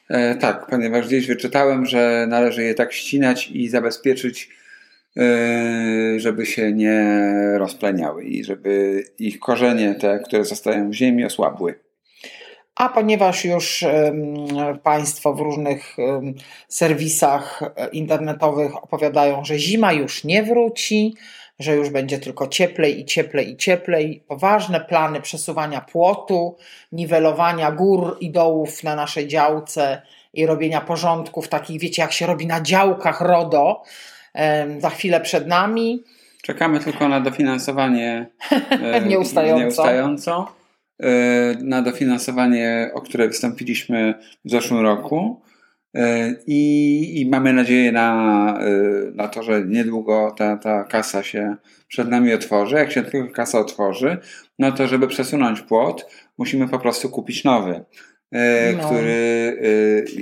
E, tak, ponieważ gdzieś wyczytałem, że należy je tak ścinać i zabezpieczyć, e, żeby się nie rozpleniały i żeby ich korzenie, te, które zostają w ziemi, osłabły. A ponieważ już Państwo w różnych serwisach e, internetowych opowiadają, że zima już nie wróci, że już będzie tylko cieplej i cieplej i cieplej, poważne plany przesuwania płotu, niwelowania gór i dołów na naszej działce i robienia porządków takich, wiecie, jak się robi na działkach RODO, za chwilę przed nami. Czekamy tylko na dofinansowanie nieustająco. nieustająco. E, na dofinansowanie, o które wystąpiliśmy w zeszłym roku. E, I, I, mamy nadzieję na, e, na to, że niedługo ta, ta kasa się przed nami otworzy. Jak się tylko kasa otworzy, no to żeby przesunąć płot, musimy po prostu kupić nowy. No, który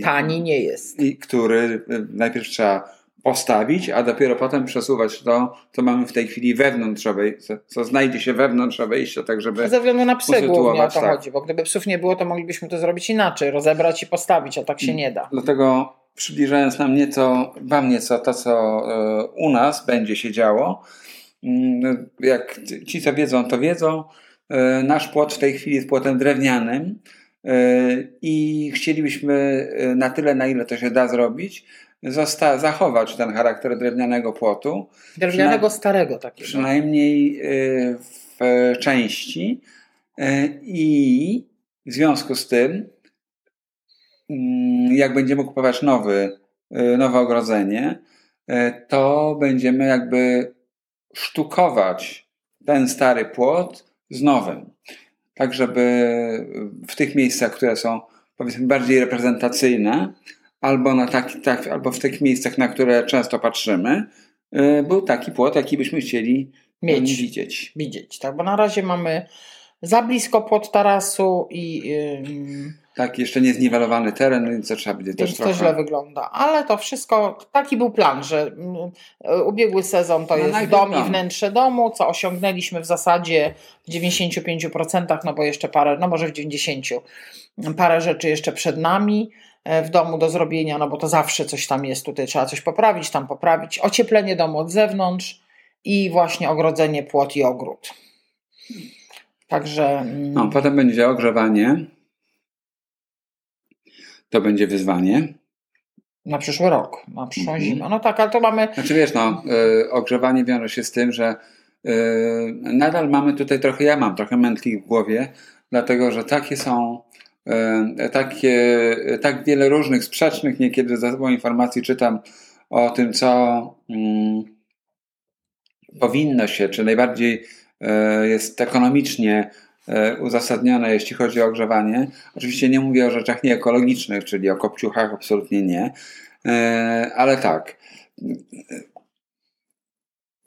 tani nie jest. I który najpierw trzeba postawić, a dopiero potem przesuwać to, co mamy w tej chwili wewnątrz obejścia, co znajdzie się wewnątrz obejścia, tak żeby Ze względu na psy głównie o to tak. chodzi, bo gdyby psów nie było, to moglibyśmy to zrobić inaczej, rozebrać i postawić, a tak się nie da. Dlatego przybliżając nam nieco, wam nieco to, co e, u nas będzie się działo, mm, jak ci, co wiedzą, to wiedzą, e, nasz płot w tej chwili jest płotem drewnianym e, i chcielibyśmy na tyle, na ile to się da zrobić, zosta- zachować ten charakter drewnianego płotu. Drewnianego Przyna- starego takiego. Przynajmniej y, w części. Y, I w związku z tym, mm, jak będziemy kupować nowy, y, nowe ogrodzenie, to będziemy jakby sztukować ten stary płot z nowym. Tak, żeby w tych miejscach, które są powiedzmy bardziej reprezentacyjne, albo, na taki, tak, albo w tych miejscach, na które często patrzymy, y, był taki płot, jaki byśmy chcieli Mieć, widzieć. Widzieć, tak, bo na razie mamy za blisko płot tarasu i. Yy, tak, jeszcze nie zniwelowany teren, więc to trzeba będzie też trochę. to źle wygląda. Ale to wszystko, taki był plan, że yy, ubiegły sezon to no jest dom i wnętrze domu, co osiągnęliśmy w zasadzie w 95%, no bo jeszcze parę, no może w 90%, parę rzeczy jeszcze przed nami. E, w domu do zrobienia, no bo to zawsze coś tam jest, tutaj trzeba coś poprawić, tam poprawić. Ocieplenie domu od zewnątrz i właśnie ogrodzenie, płot i ogród. Także. Mm, no, potem będzie ogrzewanie. To będzie wyzwanie. Na przyszły rok, na przyszłą -hmm. zimę. No tak, ale to mamy. Znaczy wiesz, no, y, ogrzewanie wiąże się z tym, że y, nadal mamy tutaj trochę, ja mam trochę mętli w głowie, dlatego że takie są E, takie, tak wiele różnych sprzecznych niekiedy zasobą informacji czytam o tym, co mm, powinno się, czy najbardziej e, jest ekonomicznie e, uzasadnione, jeśli chodzi o ogrzewanie. Oczywiście nie mówię o rzeczach nieekologicznych, czyli o kopciuchach, absolutnie nie, ale tak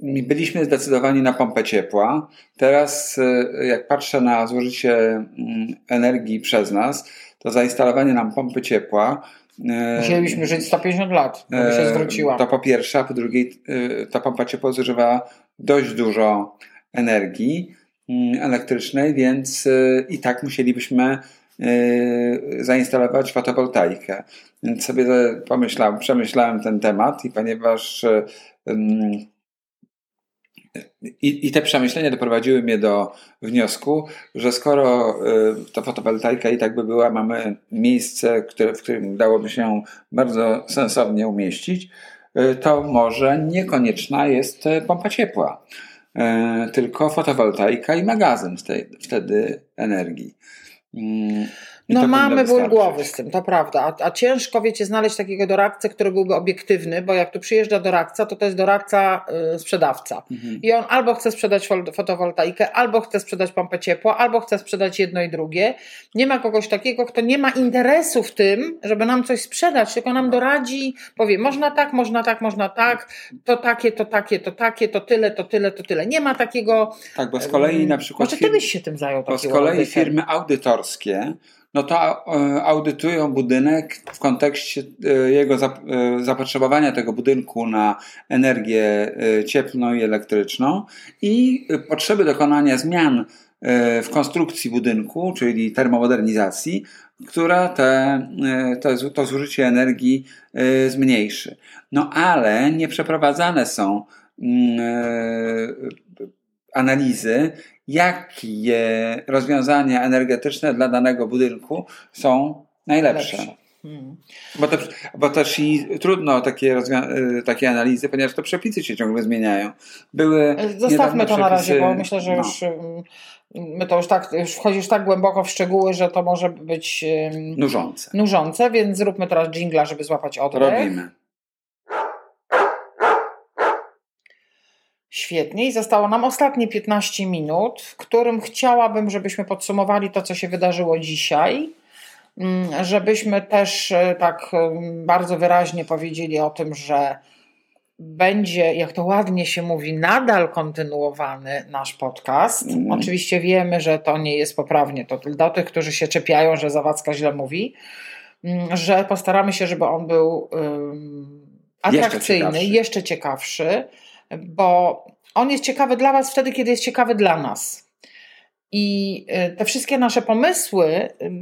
byliśmy zdecydowani na pompę ciepła. Teraz, e, jak patrzę na zużycie mm, energii przez nas, to zainstalowanie nam pompy ciepła. E, Musielibyśmy żyć 150 lat, by się e, zwróciła. To po pierwsze, a po drugie, ta pompa ciepła zużywa dość dużo energii mm, elektrycznej, więc i tak musielibyśmy zainstalować fotowoltaikę. Więc sobie pomyślałem, przemyślałem ten temat i ponieważ i, I te przemyślenia doprowadziły mnie do wniosku, że skoro y, ta fotowoltaika i tak by była, mamy miejsce, które, w którym dałoby się bardzo sensownie umieścić, y, to może niekonieczna jest y, pompa ciepła, tylko fotowoltaika i magazyn tej, wtedy energii. No mamy ból głowy z tym, to prawda. A, a, ciężko, wiecie, znaleźć takiego doradcę, który byłby obiektywny, bo jak tu przyjeżdża doradca, to to jest doradca y, sprzedawca. Mhm. I on albo chce sprzedać fotowoltaikę, albo chce sprzedać pompę ciepła, albo chce sprzedać jedno i drugie. Nie ma kogoś takiego, kto nie ma interesu w tym, żeby nam coś sprzedać, tylko nam doradzi, powie, można tak, można tak, można tak, to takie, to takie, to takie, to tyle, to tyle, to tyle. Nie ma takiego... Tak, bo z kolei na przykład... Może ty byś się tym zajął. Bo z kolei firmy no to e, audytują budynek w kontekście e, jego e, zapotrzebowania tego budynku na energię cieplną i elektryczną i potrzeby dokonania zmian w konstrukcji budynku, czyli termomodernizacji, która te, to zużycie energii zmniejszy. No ale nie przeprowadzane są mm, analizy, jakie rozwiązania energetyczne dla danego budynku są najlepsze. Hmm. Bo, te, bo też i trudno takie, y, takie analizy, ponieważ te przepisy się ciągle zmieniają. Były Zostawmy to na razie, bo myślę, że no. już my to już tak, już wchodzisz tak głęboko w szczegóły, że to może być nużące. nużące, więc zróbmy teraz jingla, żeby złapać oddech. Robimy. Świetnie. I zostało nam ostatnie 15 minut, w którym chciałabym, żebyśmy podsumowali to, co się wydarzyło dzisiaj. Mm, żebyśmy też e, tak e, bardzo wyraźnie powiedzieli o tym, że będzie, jak to ładnie się mówi, nadal kontynuowany nasz podcast. Mm. Oczywiście wiemy, że to nie jest poprawnie. To do tych, którzy się czepiają, że Zawadzka źle mówi, mm, że postaramy się, żeby on był um, atrakcyjny, jeszcze ciekawszy. jeszcze ciekawszy bo on jest ciekawy dla Was wtedy, kiedy jest ciekawy dla nas. I y, te wszystkie nasze pomysły, y,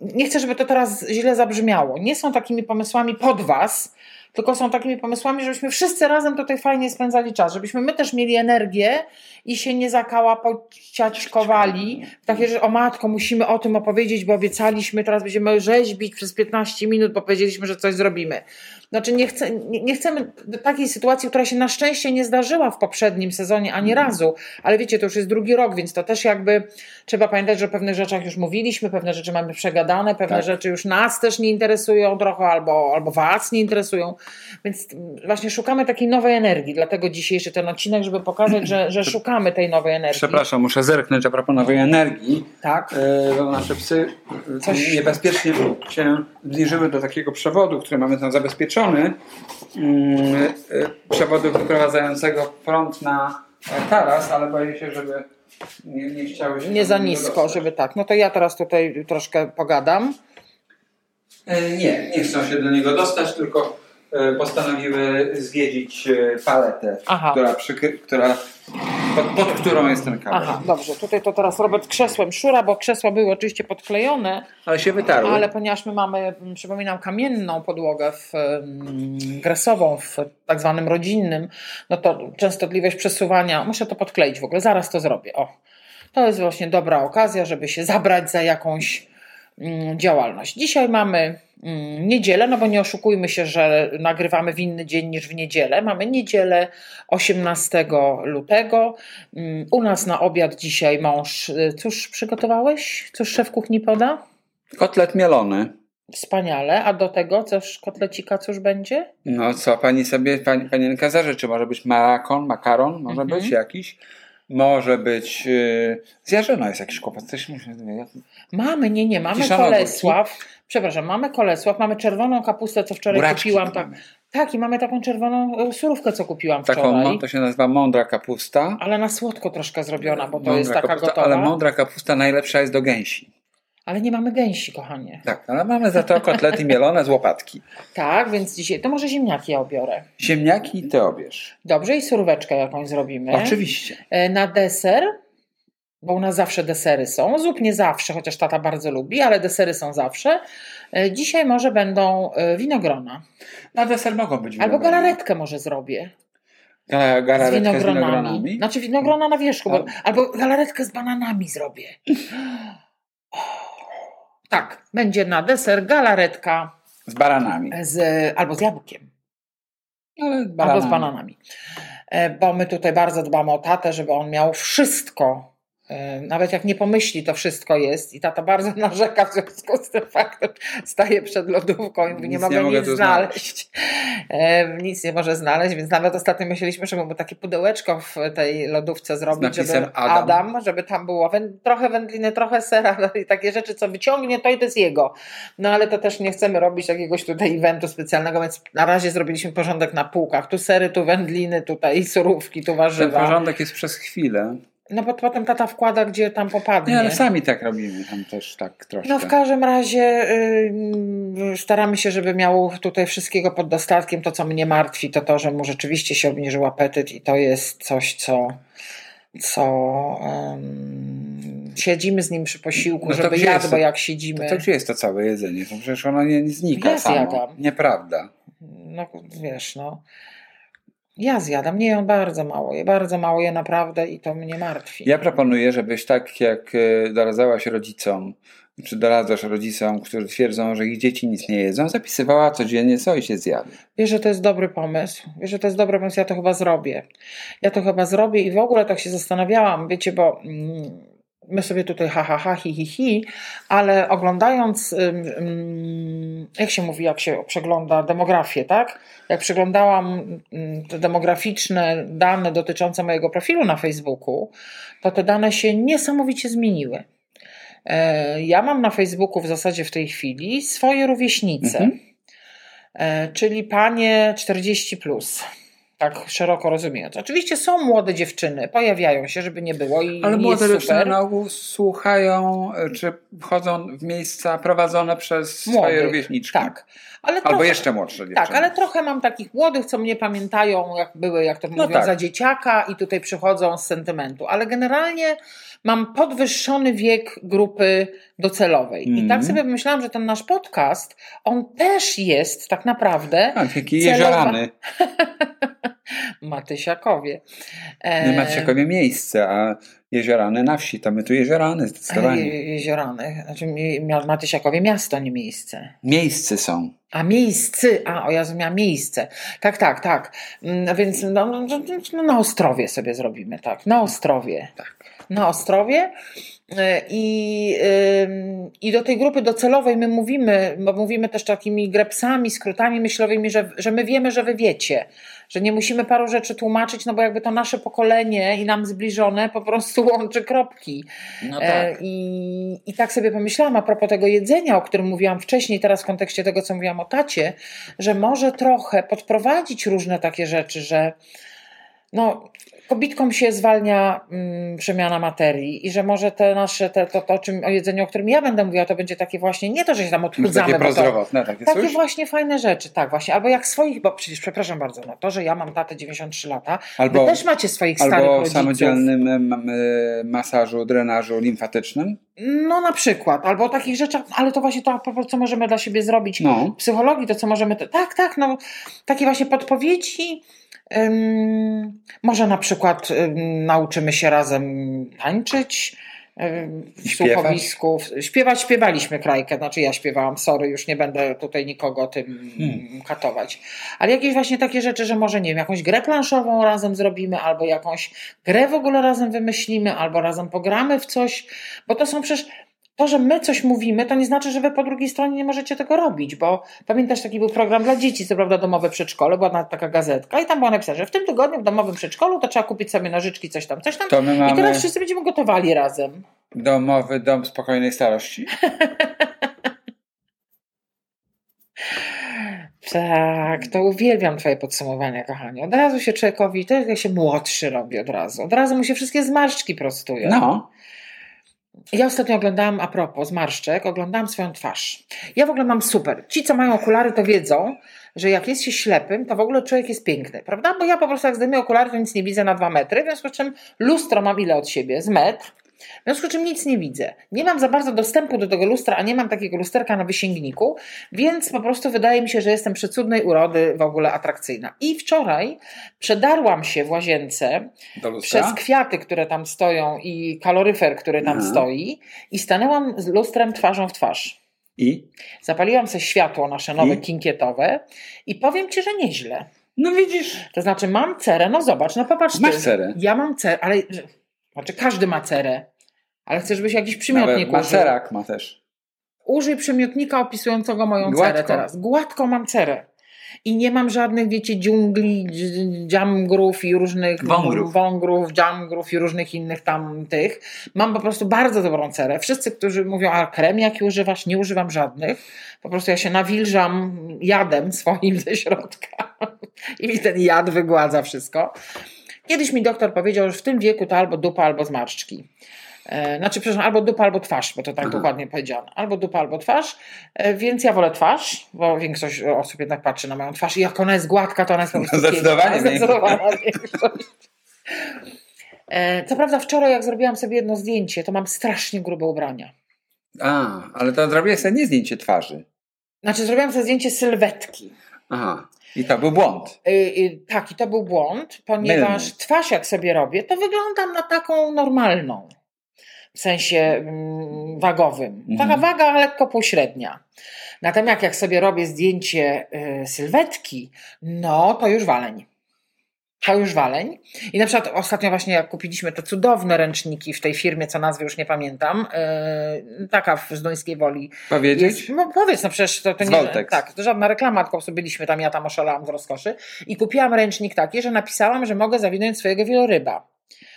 nie chcę, żeby to teraz źle zabrzmiało, nie są takimi pomysłami pod Was, tylko są takimi pomysłami, żebyśmy wszyscy razem tutaj fajnie spędzali czas, żebyśmy my też mieli energię i się nie zakałapociaćkowali. Takie, że o matko, musimy o tym opowiedzieć, bo obiecaliśmy, teraz będziemy rzeźbić przez 15 minut, bo powiedzieliśmy, że coś zrobimy. Znaczy nie, chcę, nie, nie chcemy takiej sytuacji, która się na szczęście nie zdarzyła w poprzednim sezonie ani mm. razu, ale wiecie, to już jest drugi rok, więc to też jakby trzeba pamiętać, że o pewnych rzeczach już mówiliśmy, pewne rzeczy mamy przegadane, pewne tak. rzeczy już nas też nie interesują trochę albo, albo was nie interesują, więc właśnie szukamy takiej nowej energii, dlatego dzisiejszy ten odcinek, żeby pokazać, że, że szukamy tej nowej energii. Przepraszam, muszę zerknąć a propos nowej energii. Tak. E, nasze psy Coś... niebezpiecznie się zbliżyły do takiego przewodu, który mamy tam zabezpieczony Mm, y, przewodu wyprowadzającego prąd na taras, ale boję się, żeby nie, nie chciały się. Nie za nisko, żeby tak. No to ja teraz tutaj troszkę pogadam. E, nie, nie chcą się do niego dostać, tylko e, postanowiły zwiedzić e, paletę, która, która pod, pod, którą jest ten kabel. Aha, dobrze. Tutaj to teraz Robert krzesłem szura, bo krzesła były oczywiście podklejone. Ale się wytarły. Ale ponieważ my mamy, przypominam, kamienną podłogę w, gresową, w tak zwanym rodzinnym, no to częstotliwość przesuwania, muszę to podkleić w ogóle, zaraz to zrobię. O, to jest właśnie dobra okazja, żeby się zabrać za jakąś działalność. Dzisiaj mamy niedzielę, no bo nie oszukujmy się, że nagrywamy w inny dzień niż w niedzielę. Mamy niedzielę 18 lutego. Mm, u nas na obiad dzisiaj mąż, y, cóż przygotowałeś? Cóż szef kuchni poda? Kotlet mielony. Wspaniale. A do tego coś kotlecika cóż będzie? No co pani sobie, pani, panienka zażyczy. Może być marakon, makaron, może mhm. być jakiś. Może być. Yy, z Jarzyna jest jakiś kłopot. Coś Mamy, nie, nie, mamy Kolesław. Przepraszam, mamy Kolesław, mamy czerwoną kapustę, co wczoraj Buraczki kupiłam. Tak, tak, i mamy taką czerwoną e, surówkę, co kupiłam Taką, wczoraj. to się nazywa mądra kapusta. Ale na słodko troszkę zrobiona, bo to mądra jest taka kapusta, gotowa. Ale mądra kapusta najlepsza jest do gęsi. Ale nie mamy gęsi, kochanie. Tak, ale mamy za to kotlety mielone z łopatki. Tak, więc dzisiaj to może ziemniaki ja obiorę. Ziemniaki ty obierz. Dobrze, i suróweczkę jakąś zrobimy. Oczywiście. E, na deser, bo u nas zawsze desery są. Zup nie zawsze, chociaż tata bardzo lubi, ale desery są zawsze. E, dzisiaj może będą e, winogrona. Na deser mogą być winogrona. Albo galaretkę może zrobię. Galaretkę z winogronami. Z winogronami. Znaczy winogrona na wierzchu. Bo, albo galaretkę z bananami zrobię. Tak, będzie na deser galaretka. Z baranami. Z, albo z jabłkiem. Ale albo z bananami. E, bo my tutaj bardzo dbamy o tatę, żeby on miał wszystko E, nawet jak nie pomyśli, to wszystko jest i tata bardzo narzeka w związku z tym faktem, staje przed lodówką i mówi, nie mogę nic znaleźć. znaleźć. nic nie może znaleźć, więc nawet ostatnio myśleliśmy, żeby mu takie pudełeczko w tej lodówce zrobić, żeby Adam. Adam. żeby tam było trochę wędliny, trochę sera i takie rzeczy, co wyciągnie, to i to jest jego. No ale to też nie chcemy robić jakiegoś tutaj eventu specjalnego, więc na razie zrobiliśmy porządek na półkach. Tu sery, tu wędliny, tutaj surówki, tu warzywa. Ten porządek jest przez chwilę. No bo potem tata wkłada, gdzie tam popadnie. Nie, ale sami tak robimy, tam też tak troszkę. No w każdym razie yy, staramy się, żeby miał tutaj wszystkiego pod dostatkiem. To, co mnie martwi, to to, że mu rzeczywiście się obniżył apetyt i to jest coś, co, co yy, siedzimy z nim przy posiłku, no żeby jadł, bo jak siedzimy... To, to gdzie jest to całe jedzenie? To przecież ono nie, nie znika ja samo. Zjadam. Nieprawda. No wiesz, no... Ja zjadam, nie jem bardzo mało, je bardzo mało je naprawdę i to mnie martwi. Ja proponuję, żebyś tak jak e, doradzałaś rodzicom, czy doradzasz rodzicom, którzy twierdzą, że ich dzieci nic nie jedzą, zapisywała codziennie, co i się zjadł. Wiesz, że to jest dobry pomysł. Wiesz, że to jest dobry pomysł, ja to chyba zrobię. Ja to chyba zrobię i w ogóle tak się zastanawiałam, wiecie, bo... Mm, my sobie tutaj ha, ha, ha, hi, hi, hi, ale oglądając, jak się mówi, jak się przegląda demografię, tak? Jak przeglądałam te demograficzne dane dotyczące mojego profilu na Facebooku, to te dane się niesamowicie zmieniły. E, ja mam na Facebooku w zasadzie w tej chwili swoje rówieśnice, mhm. E, czyli panie 40 plus tak szeroko rozumiejąc. Oczywiście są młode dziewczyny, pojawiają się, żeby nie było i Ale młode dziewczyny na ogół słuchają, czy wchodzą w miejsca prowadzone przez Młodych, swoje rówieśniczki. Tak. Ale Albo trochę, jeszcze młodsze dziewczyny. Tak, ale trochę mam takich młodych, co mnie pamiętają, jak były, jak to no mówią, tak. za dzieciaka i tutaj przychodzą z sentymentu. Ale generalnie mam podwyższony wiek grupy docelowej. Mm. I tak mhm. sobie myślałam, że ten nasz podcast, on też jest tak naprawdę. A, taki jeziorany. Matysiakowie. E... Matysiakowie miejsce, a jeziorany na wsi. To my tu jeziorany zdecydowanie. Je, jeziorany. Znaczy Matysiakowie miasto, nie miejsce. Miejsce są. A miejscy, a o ja miałam miejsce. Tak, tak, tak. Mm, więc no, no, no, na Ostrowie sobie zrobimy, tak. Na Ostrowie. Tak. Na Ostrowie. E, I, I do tej grupy docelowej my mówimy, bo mówimy też takimi grepsami, skrótami myślowymi, że, że my wiemy, że wy wiecie, że nie musimy paru rzeczy tłumaczyć, no bo jakby to nasze pokolenie i nam zbliżone po prostu łączy kropki. No e, tak. I, I tak sobie pomyślałam a propos tego jedzenia, o którym mówiłam wcześniej, teraz w kontekście tego, co mówiłam o tacie, że może trochę podprowadzić różne takie rzeczy, że no, kobitkom się zwalnia mm, przemiana materii i że może te nasze, te, to, to, o, czym, o jedzeniu, o którym ja będę mówiła, to będzie takie właśnie, nie to, że się tam odchudzamy. Takie prozdrowotne, takie, takie właśnie fajne rzeczy, tak właśnie. Albo jak swoich, bo przecież przepraszam bardzo, no to, że ja mam tatę 93 lata, albo, wy też macie swoich starych albo rodziców. Albo samodzielnym masażu, drenażu limfatycznym. No na przykład, albo o takich rzeczach, ale to właśnie to, co możemy dla siebie zrobić. No. Psychologii, to co możemy, tak, tak, no takie właśnie podpowiedzi, może na przykład nauczymy się razem tańczyć słuchowisku. Śpiewać śpiewaliśmy krajkę, znaczy ja śpiewałam, sorry, już nie będę tutaj nikogo tym hmm. katować. Ale jakieś właśnie takie rzeczy, że może nie wiem, jakąś grę planszową razem zrobimy, albo jakąś grę w ogóle razem wymyślimy, albo razem pogramy w coś, bo to są przecież to, że my coś mówimy, to nie znaczy, że wy po drugiej stronie nie możecie tego robić, bo pamiętasz, taki był program dla dzieci, co prawda domowe przedszkole, była taka gazetka i tam było napisane, że w tym tygodniu w domowym przedszkolu to trzeba kupić sobie nożyczki, coś tam, coś tam. To my mamy I teraz wszyscy będziemy gotowali razem. Domowy dom spokojnej starości. Tak, to uwielbiam Twoje podsumowania, kochanie. Od razu się człowiekowi, to jak się młodszy robi od razu. Od razu mu się wszystkie zmarszczki prostują. No. Ja ostatnio oglądałam, a propos zmarszczek, oglądałam swoją twarz. Ja w ogóle mam super. Ci, co mają okulary, to wiedzą, że jak jest się ślepym, to w ogóle człowiek jest piękny, prawda? Bo ja po prostu jak zdejmuję okulary, to nic nie widzę na dwa metry, w związku z czym lustro mam ile od siebie? Z metr. W związku z czym nic nie widzę. Nie mam za bardzo dostępu do tego lustra, a nie mam takiego lusterka na wysięgniku, więc po prostu wydaje mi się, że jestem przecudnej urody w ogóle atrakcyjna. I wczoraj przedarłam się w łazience przez kwiaty, które tam stoją i kaloryfer, który tam mhm. stoi i stanęłam z lustrem twarzą w twarz. I? Zapaliłam sobie światło nasze nowe, I? kinkietowe i powiem Ci, że nieźle. No widzisz. To znaczy mam cerę, no zobacz, no popatrz Masz ty. cerę. Ja mam cerę, ale znaczy każdy ma cerę. Ale chcę, żebyś jakiś przymiotnik Nawet użył. macerak ma też. Użyj przymiotnika opisującego moją Gładko. cerę teraz. Gładko mam cerę. I nie mam żadnych, wiecie, dżungli, dż- dziamgrów i różnych Wągrów. wągrów, dziamgrów i różnych innych tam tych. Mam po prostu bardzo dobrą cerę. Wszyscy, którzy mówią, a krem jaki używasz, nie używam żadnych. Po prostu ja się nawilżam jadem swoim ze środka i mi ten jad wygładza wszystko. Kiedyś mi doktor powiedział, że w tym wieku to albo dupa, albo zmarszczki. E, Znaczy, przepraszam, albo dupa, albo twarz, bo to tak Aha. dokładnie powiedziano. Albo dupa, albo twarz, E, więc ja wolę twarz, bo większość osób jednak patrzy na moją twarz i jak ona jest gładka, to ona jest po prostu Zdecydowanie. Zdecydowana. E, Co prawda wczoraj jak zrobiłam sobie jedno zdjęcie, to mam strasznie grube ubrania. A, ale to zrobiłeś sobie nie zdjęcie twarzy. Znaczy zrobiłam sobie zdjęcie sylwetki. Aha. I to był błąd. Tak, i to był błąd, ponieważ Mylny. twarz jak sobie robię, to wyglądam na taką normalną. W sensie mm, wagowym. Mhm. Taka waga lekko pośrednia. Natomiast jak sobie robię zdjęcie y, sylwetki, no to już waleń. To już waleń. I na przykład ostatnio właśnie jak kupiliśmy te cudowne ręczniki w tej firmie, co nazwy już nie pamiętam, y, taka w Zduńskiej Woli, Powiedzieć? jest, no powiedz, no przecież to, to nie Voltex. tak, to żadna reklama, tylko prostu byliśmy tam, ja tam oszalałam z rozkoszy i kupiłam ręcznik taki, że napisałam, że mogę zawinąć swojego wieloryba,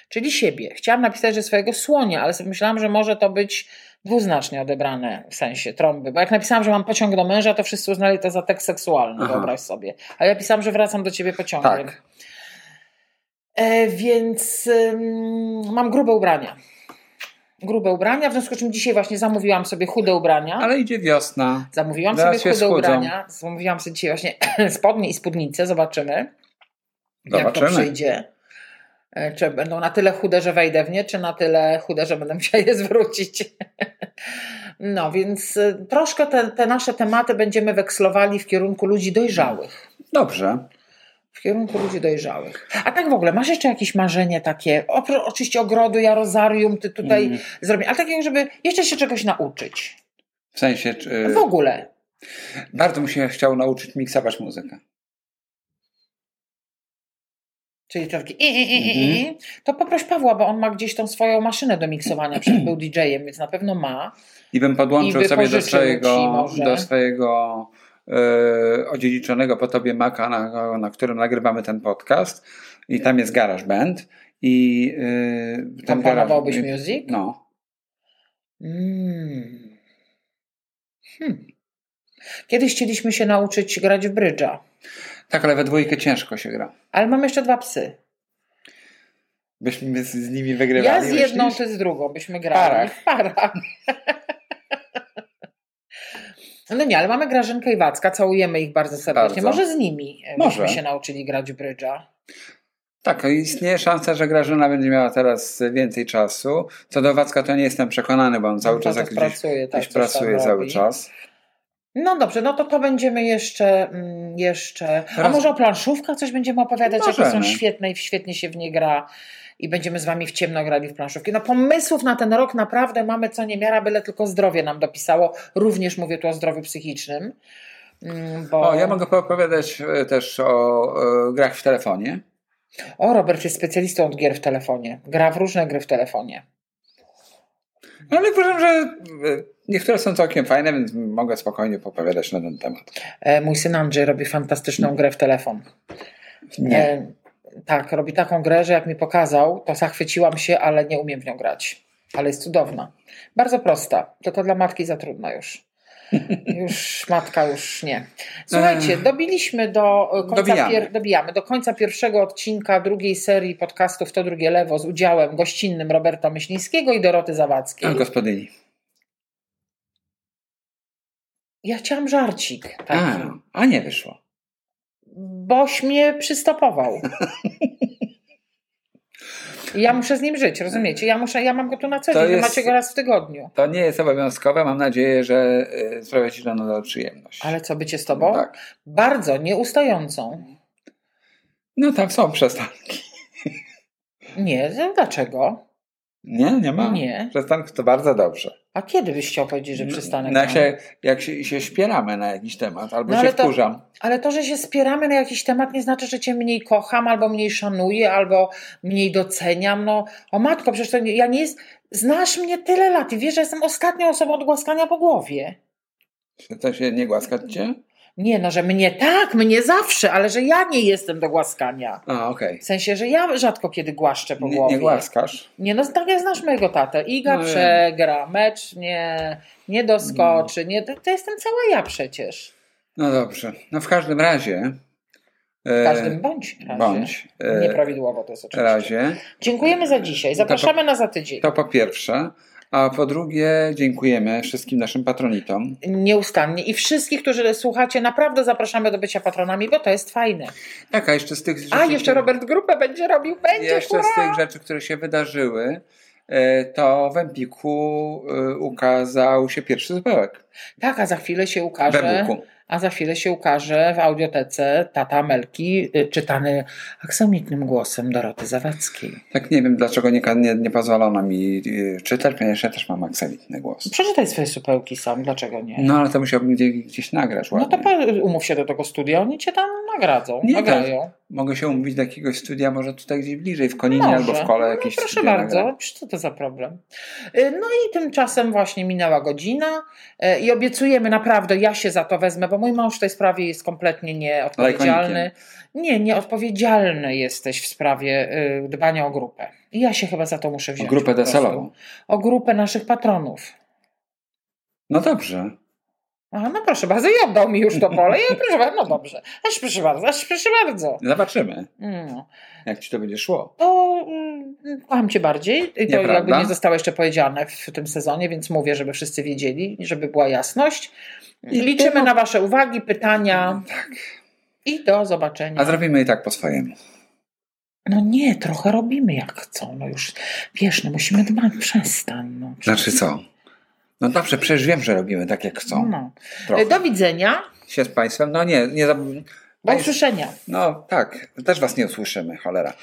czyli siebie. Chciałam napisać, że swojego słonia, ale sobie myślałam, że może to być dwuznacznie odebrane w sensie trąby, bo jak napisałam, że mam pociąg do męża, to wszyscy uznali to za tekst seksualny, Aha. wyobraź sobie. A ja pisałam, że wracam do ciebie pociągiem. Tak. E, więc ym, mam grube ubrania. Grube ubrania, w związku z czym dzisiaj właśnie zamówiłam sobie chude ubrania. Ale idzie wiosna. Zamówiłam Zaraz sobie chude ubrania. Zamówiłam sobie dzisiaj właśnie spodnie i spódnicę. Zobaczymy, jak to Zobaczymy. przyjdzie. E, Czy będą na tyle chude, że wejdę w nie, czy na tyle chude, że będę musiała je zwrócić. No więc e, troszkę te, te nasze tematy będziemy wekslowali w kierunku ludzi dojrzałych. Dobrze. W kierunku ludzi dojrzałych. A tak w ogóle, masz jeszcze jakieś marzenie takie? Oprócz oczywiście ogrodu, ja rozarium, ty tutaj Mm. zrobię, ale takiego, żeby jeszcze się czegoś nauczyć. W sensie, czy, W ogóle. bardzo bym się chciał nauczyć miksować muzykę. Czyli takie i, i, i, i, i. To poproś Pawła, bo on ma gdzieś tą swoją maszynę do miksowania, przecież był DJ-em, więc na pewno ma. I bym podłączył I sobie do swojego, do swojego e, odziedziczonego po tobie Maca, na, na którym nagrywamy ten podcast. I tam jest GarageBand. I e, ten Komponowałbyś garage- music? No. Mm. Hmm. Kiedyś chcieliśmy się nauczyć grać w brydża, Tak, ale we dwójkę ciężko się gra. ale mam jeszcze dwa psy. Byśmy z, z nimi wygrywali. Ja z jedną, myślisz? ty z drugą byśmy grali. parach. W parach. No nie, ale mamy Grażynkę i Wacka, całujemy ich bardzo serdecznie. Bardzo. Może z nimi e, Może. byśmy się nauczyli grać brydża. Tak, istnieje szansa, że Grażyna będzie miała teraz więcej czasu. Co do Wacka to nie jestem przekonany, bo on cały No, czas to jak gdzieś, pracuje, tak, gdzieś pracuje cały robi. czas. No dobrze, no to to będziemy jeszcze, mm, jeszcze... A może o planszówkach coś będziemy opowiadać, jakie są Możemy. świetne i świetnie się w nie gra i będziemy z wami w ciemno grali w planszówki. No pomysłów na ten rok naprawdę mamy co niemiara, byle tylko zdrowie nam dopisało. Również mówię tu o zdrowiu psychicznym. mm, Bo... O, ja mogę opowiadać e, też o e, grach w telefonie. O, Robert jest specjalistą od gier w telefonie. Gra w różne gry w telefonie. No, ale uważam, że e, niektóre są całkiem fajne, więc mogę spokojnie opowiadać na ten temat. E, mój syn Andrzej robi fantastyczną grę w telefon. Nie. E, tak, robi taką grę, że jak mi pokazał, to zachwyciłam się, ale nie umiem w nią grać. Ale jest cudowna. Bardzo prosta, tylko dla matki za trudna już. Już matka już nie. Słuchajcie, dobiliśmy do końca Dobijamy. pier, dobijamy do końca pierwszego odcinka drugiej serii podcastów To drugie lewo z udziałem gościnnym Roberta Myślińskiego i Doroty Zawadzkiej. A gospodyni. Ja chciałam żarcik taki, A, a nie wyszło. boś mnie przystopował. Ja muszę z nim żyć, rozumiecie? Ja, muszę, ja mam go tu na co dzień, macie go raz w tygodniu. To nie jest obowiązkowe. Mam nadzieję, że e, sprawia Ci to nadal przyjemność. Ale co, bycie z tobą? Tak. Bardzo nieustającą. No tam są przestanki. Nie, dlaczego? Nie, nie ma. Nie. Przestanki to bardzo dobrze. A kiedy byś chciał powiedzieć, że No, mam? jak, się, jak się, się spieramy na jakiś temat, albo No, się to- wkurzam. Ale to, że się spieramy na jakiś temat, nie znaczy, że cię mniej kocham, albo mniej szanuję, albo mniej doceniam. No, o matko, przecież to nie, ja nie jest. Znasz mnie tyle lat i wiesz, że jestem ostatnią osobą od głaskania po głowie. To się nie głaskać cię? Nie, no, że mnie tak, mnie zawsze, ale że ja nie jestem do głaskania. A, okej. W sensie, że ja rzadko kiedy głaszczę po Nie, głowie. nie głaskasz? Nie, no tak jak znasz mojego tatę. Iga No przegra, mecz nie, nie doskoczy, nie, to, to jestem cała ja przecież. No dobrze. No w każdym razie. W każdym bądź razie. bądź, e, Nieprawidłowo to jest oczywiście. razie. Dziękujemy za dzisiaj. Zapraszamy na za tydzień. To po pierwsze. A po drugie, dziękujemy wszystkim naszym patronitom. Nieustannie. I wszystkich, którzy słuchacie, naprawdę zapraszamy do bycia patronami, bo to jest fajne. Tak, a jeszcze z tych rzeczy. A, jeszcze Robert Grupę będzie robił, będzie, Jeszcze hurra! z tych rzeczy, które się wydarzyły, e, to w Empiku e, ukazał się pierwszy zupełek. Tak, a za chwilę się W ukaże. A za chwilę się ukaże w audiotece Tata Melki, y, czytany aksamitnym głosem Doroty Zawadzkiej. Tak nie wiem, dlaczego nie, nie, nie pozwolono mi e, czytać, ponieważ ja też mam aksamitny głos. Przeczytaj swoje supełki sam, dlaczego nie? No ale to musiałbym gdzieś, gdzieś nagrać No ładnie. to po- umów się do tego studia, oni cię tam nagradzą, Nie, nagrają. Mogę się umówić do jakiegoś studia, może tutaj gdzieś bliżej, w Koninie Może. albo w Kole No, jakieś proszę bardzo, nagrać. co to za problem. Y, No i tymczasem właśnie minęła godzina y, i obiecujemy naprawdę, ja się za to wezmę, bo mój mąż w tej sprawie jest kompletnie nieodpowiedzialny. Nie, nieodpowiedzialny jesteś w sprawie y, dbania o grupę. I ja się chyba za to muszę O wziąć. grupę po prostu. deselową. O grupę naszych patronów. No dobrze. Aha, no proszę bardzo, i oddał mi już to pole. Ja, proszę bardzo, no dobrze. Aż proszę bardzo, aż proszę bardzo. Zobaczymy, Mm. jak ci to będzie szło. To mm, kocham cię bardziej. I to jakby nie zostało jeszcze powiedziane w tym sezonie, więc mówię, żeby wszyscy wiedzieli, żeby była jasność. I Liczymy to- na Wasze uwagi, pytania Tak. i do zobaczenia. A zrobimy i tak po swojemu. No nie, trochę robimy jak chcą. No już wiesz, no musimy dbać, przestań. No, Znaczy co? No dobrze, przecież wiem, że robimy tak jak chcą. No. Trochę. Do widzenia, Się z Państwem? No nie, nie. zab- do usłyszenia, No tak, też Was nie usłyszymy, cholera.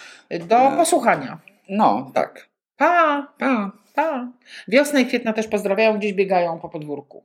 do posłuchania. No, tak. Pa, Pa. pa. Wiosna i kwietnia też pozdrawiają, gdzieś biegają po podwórku.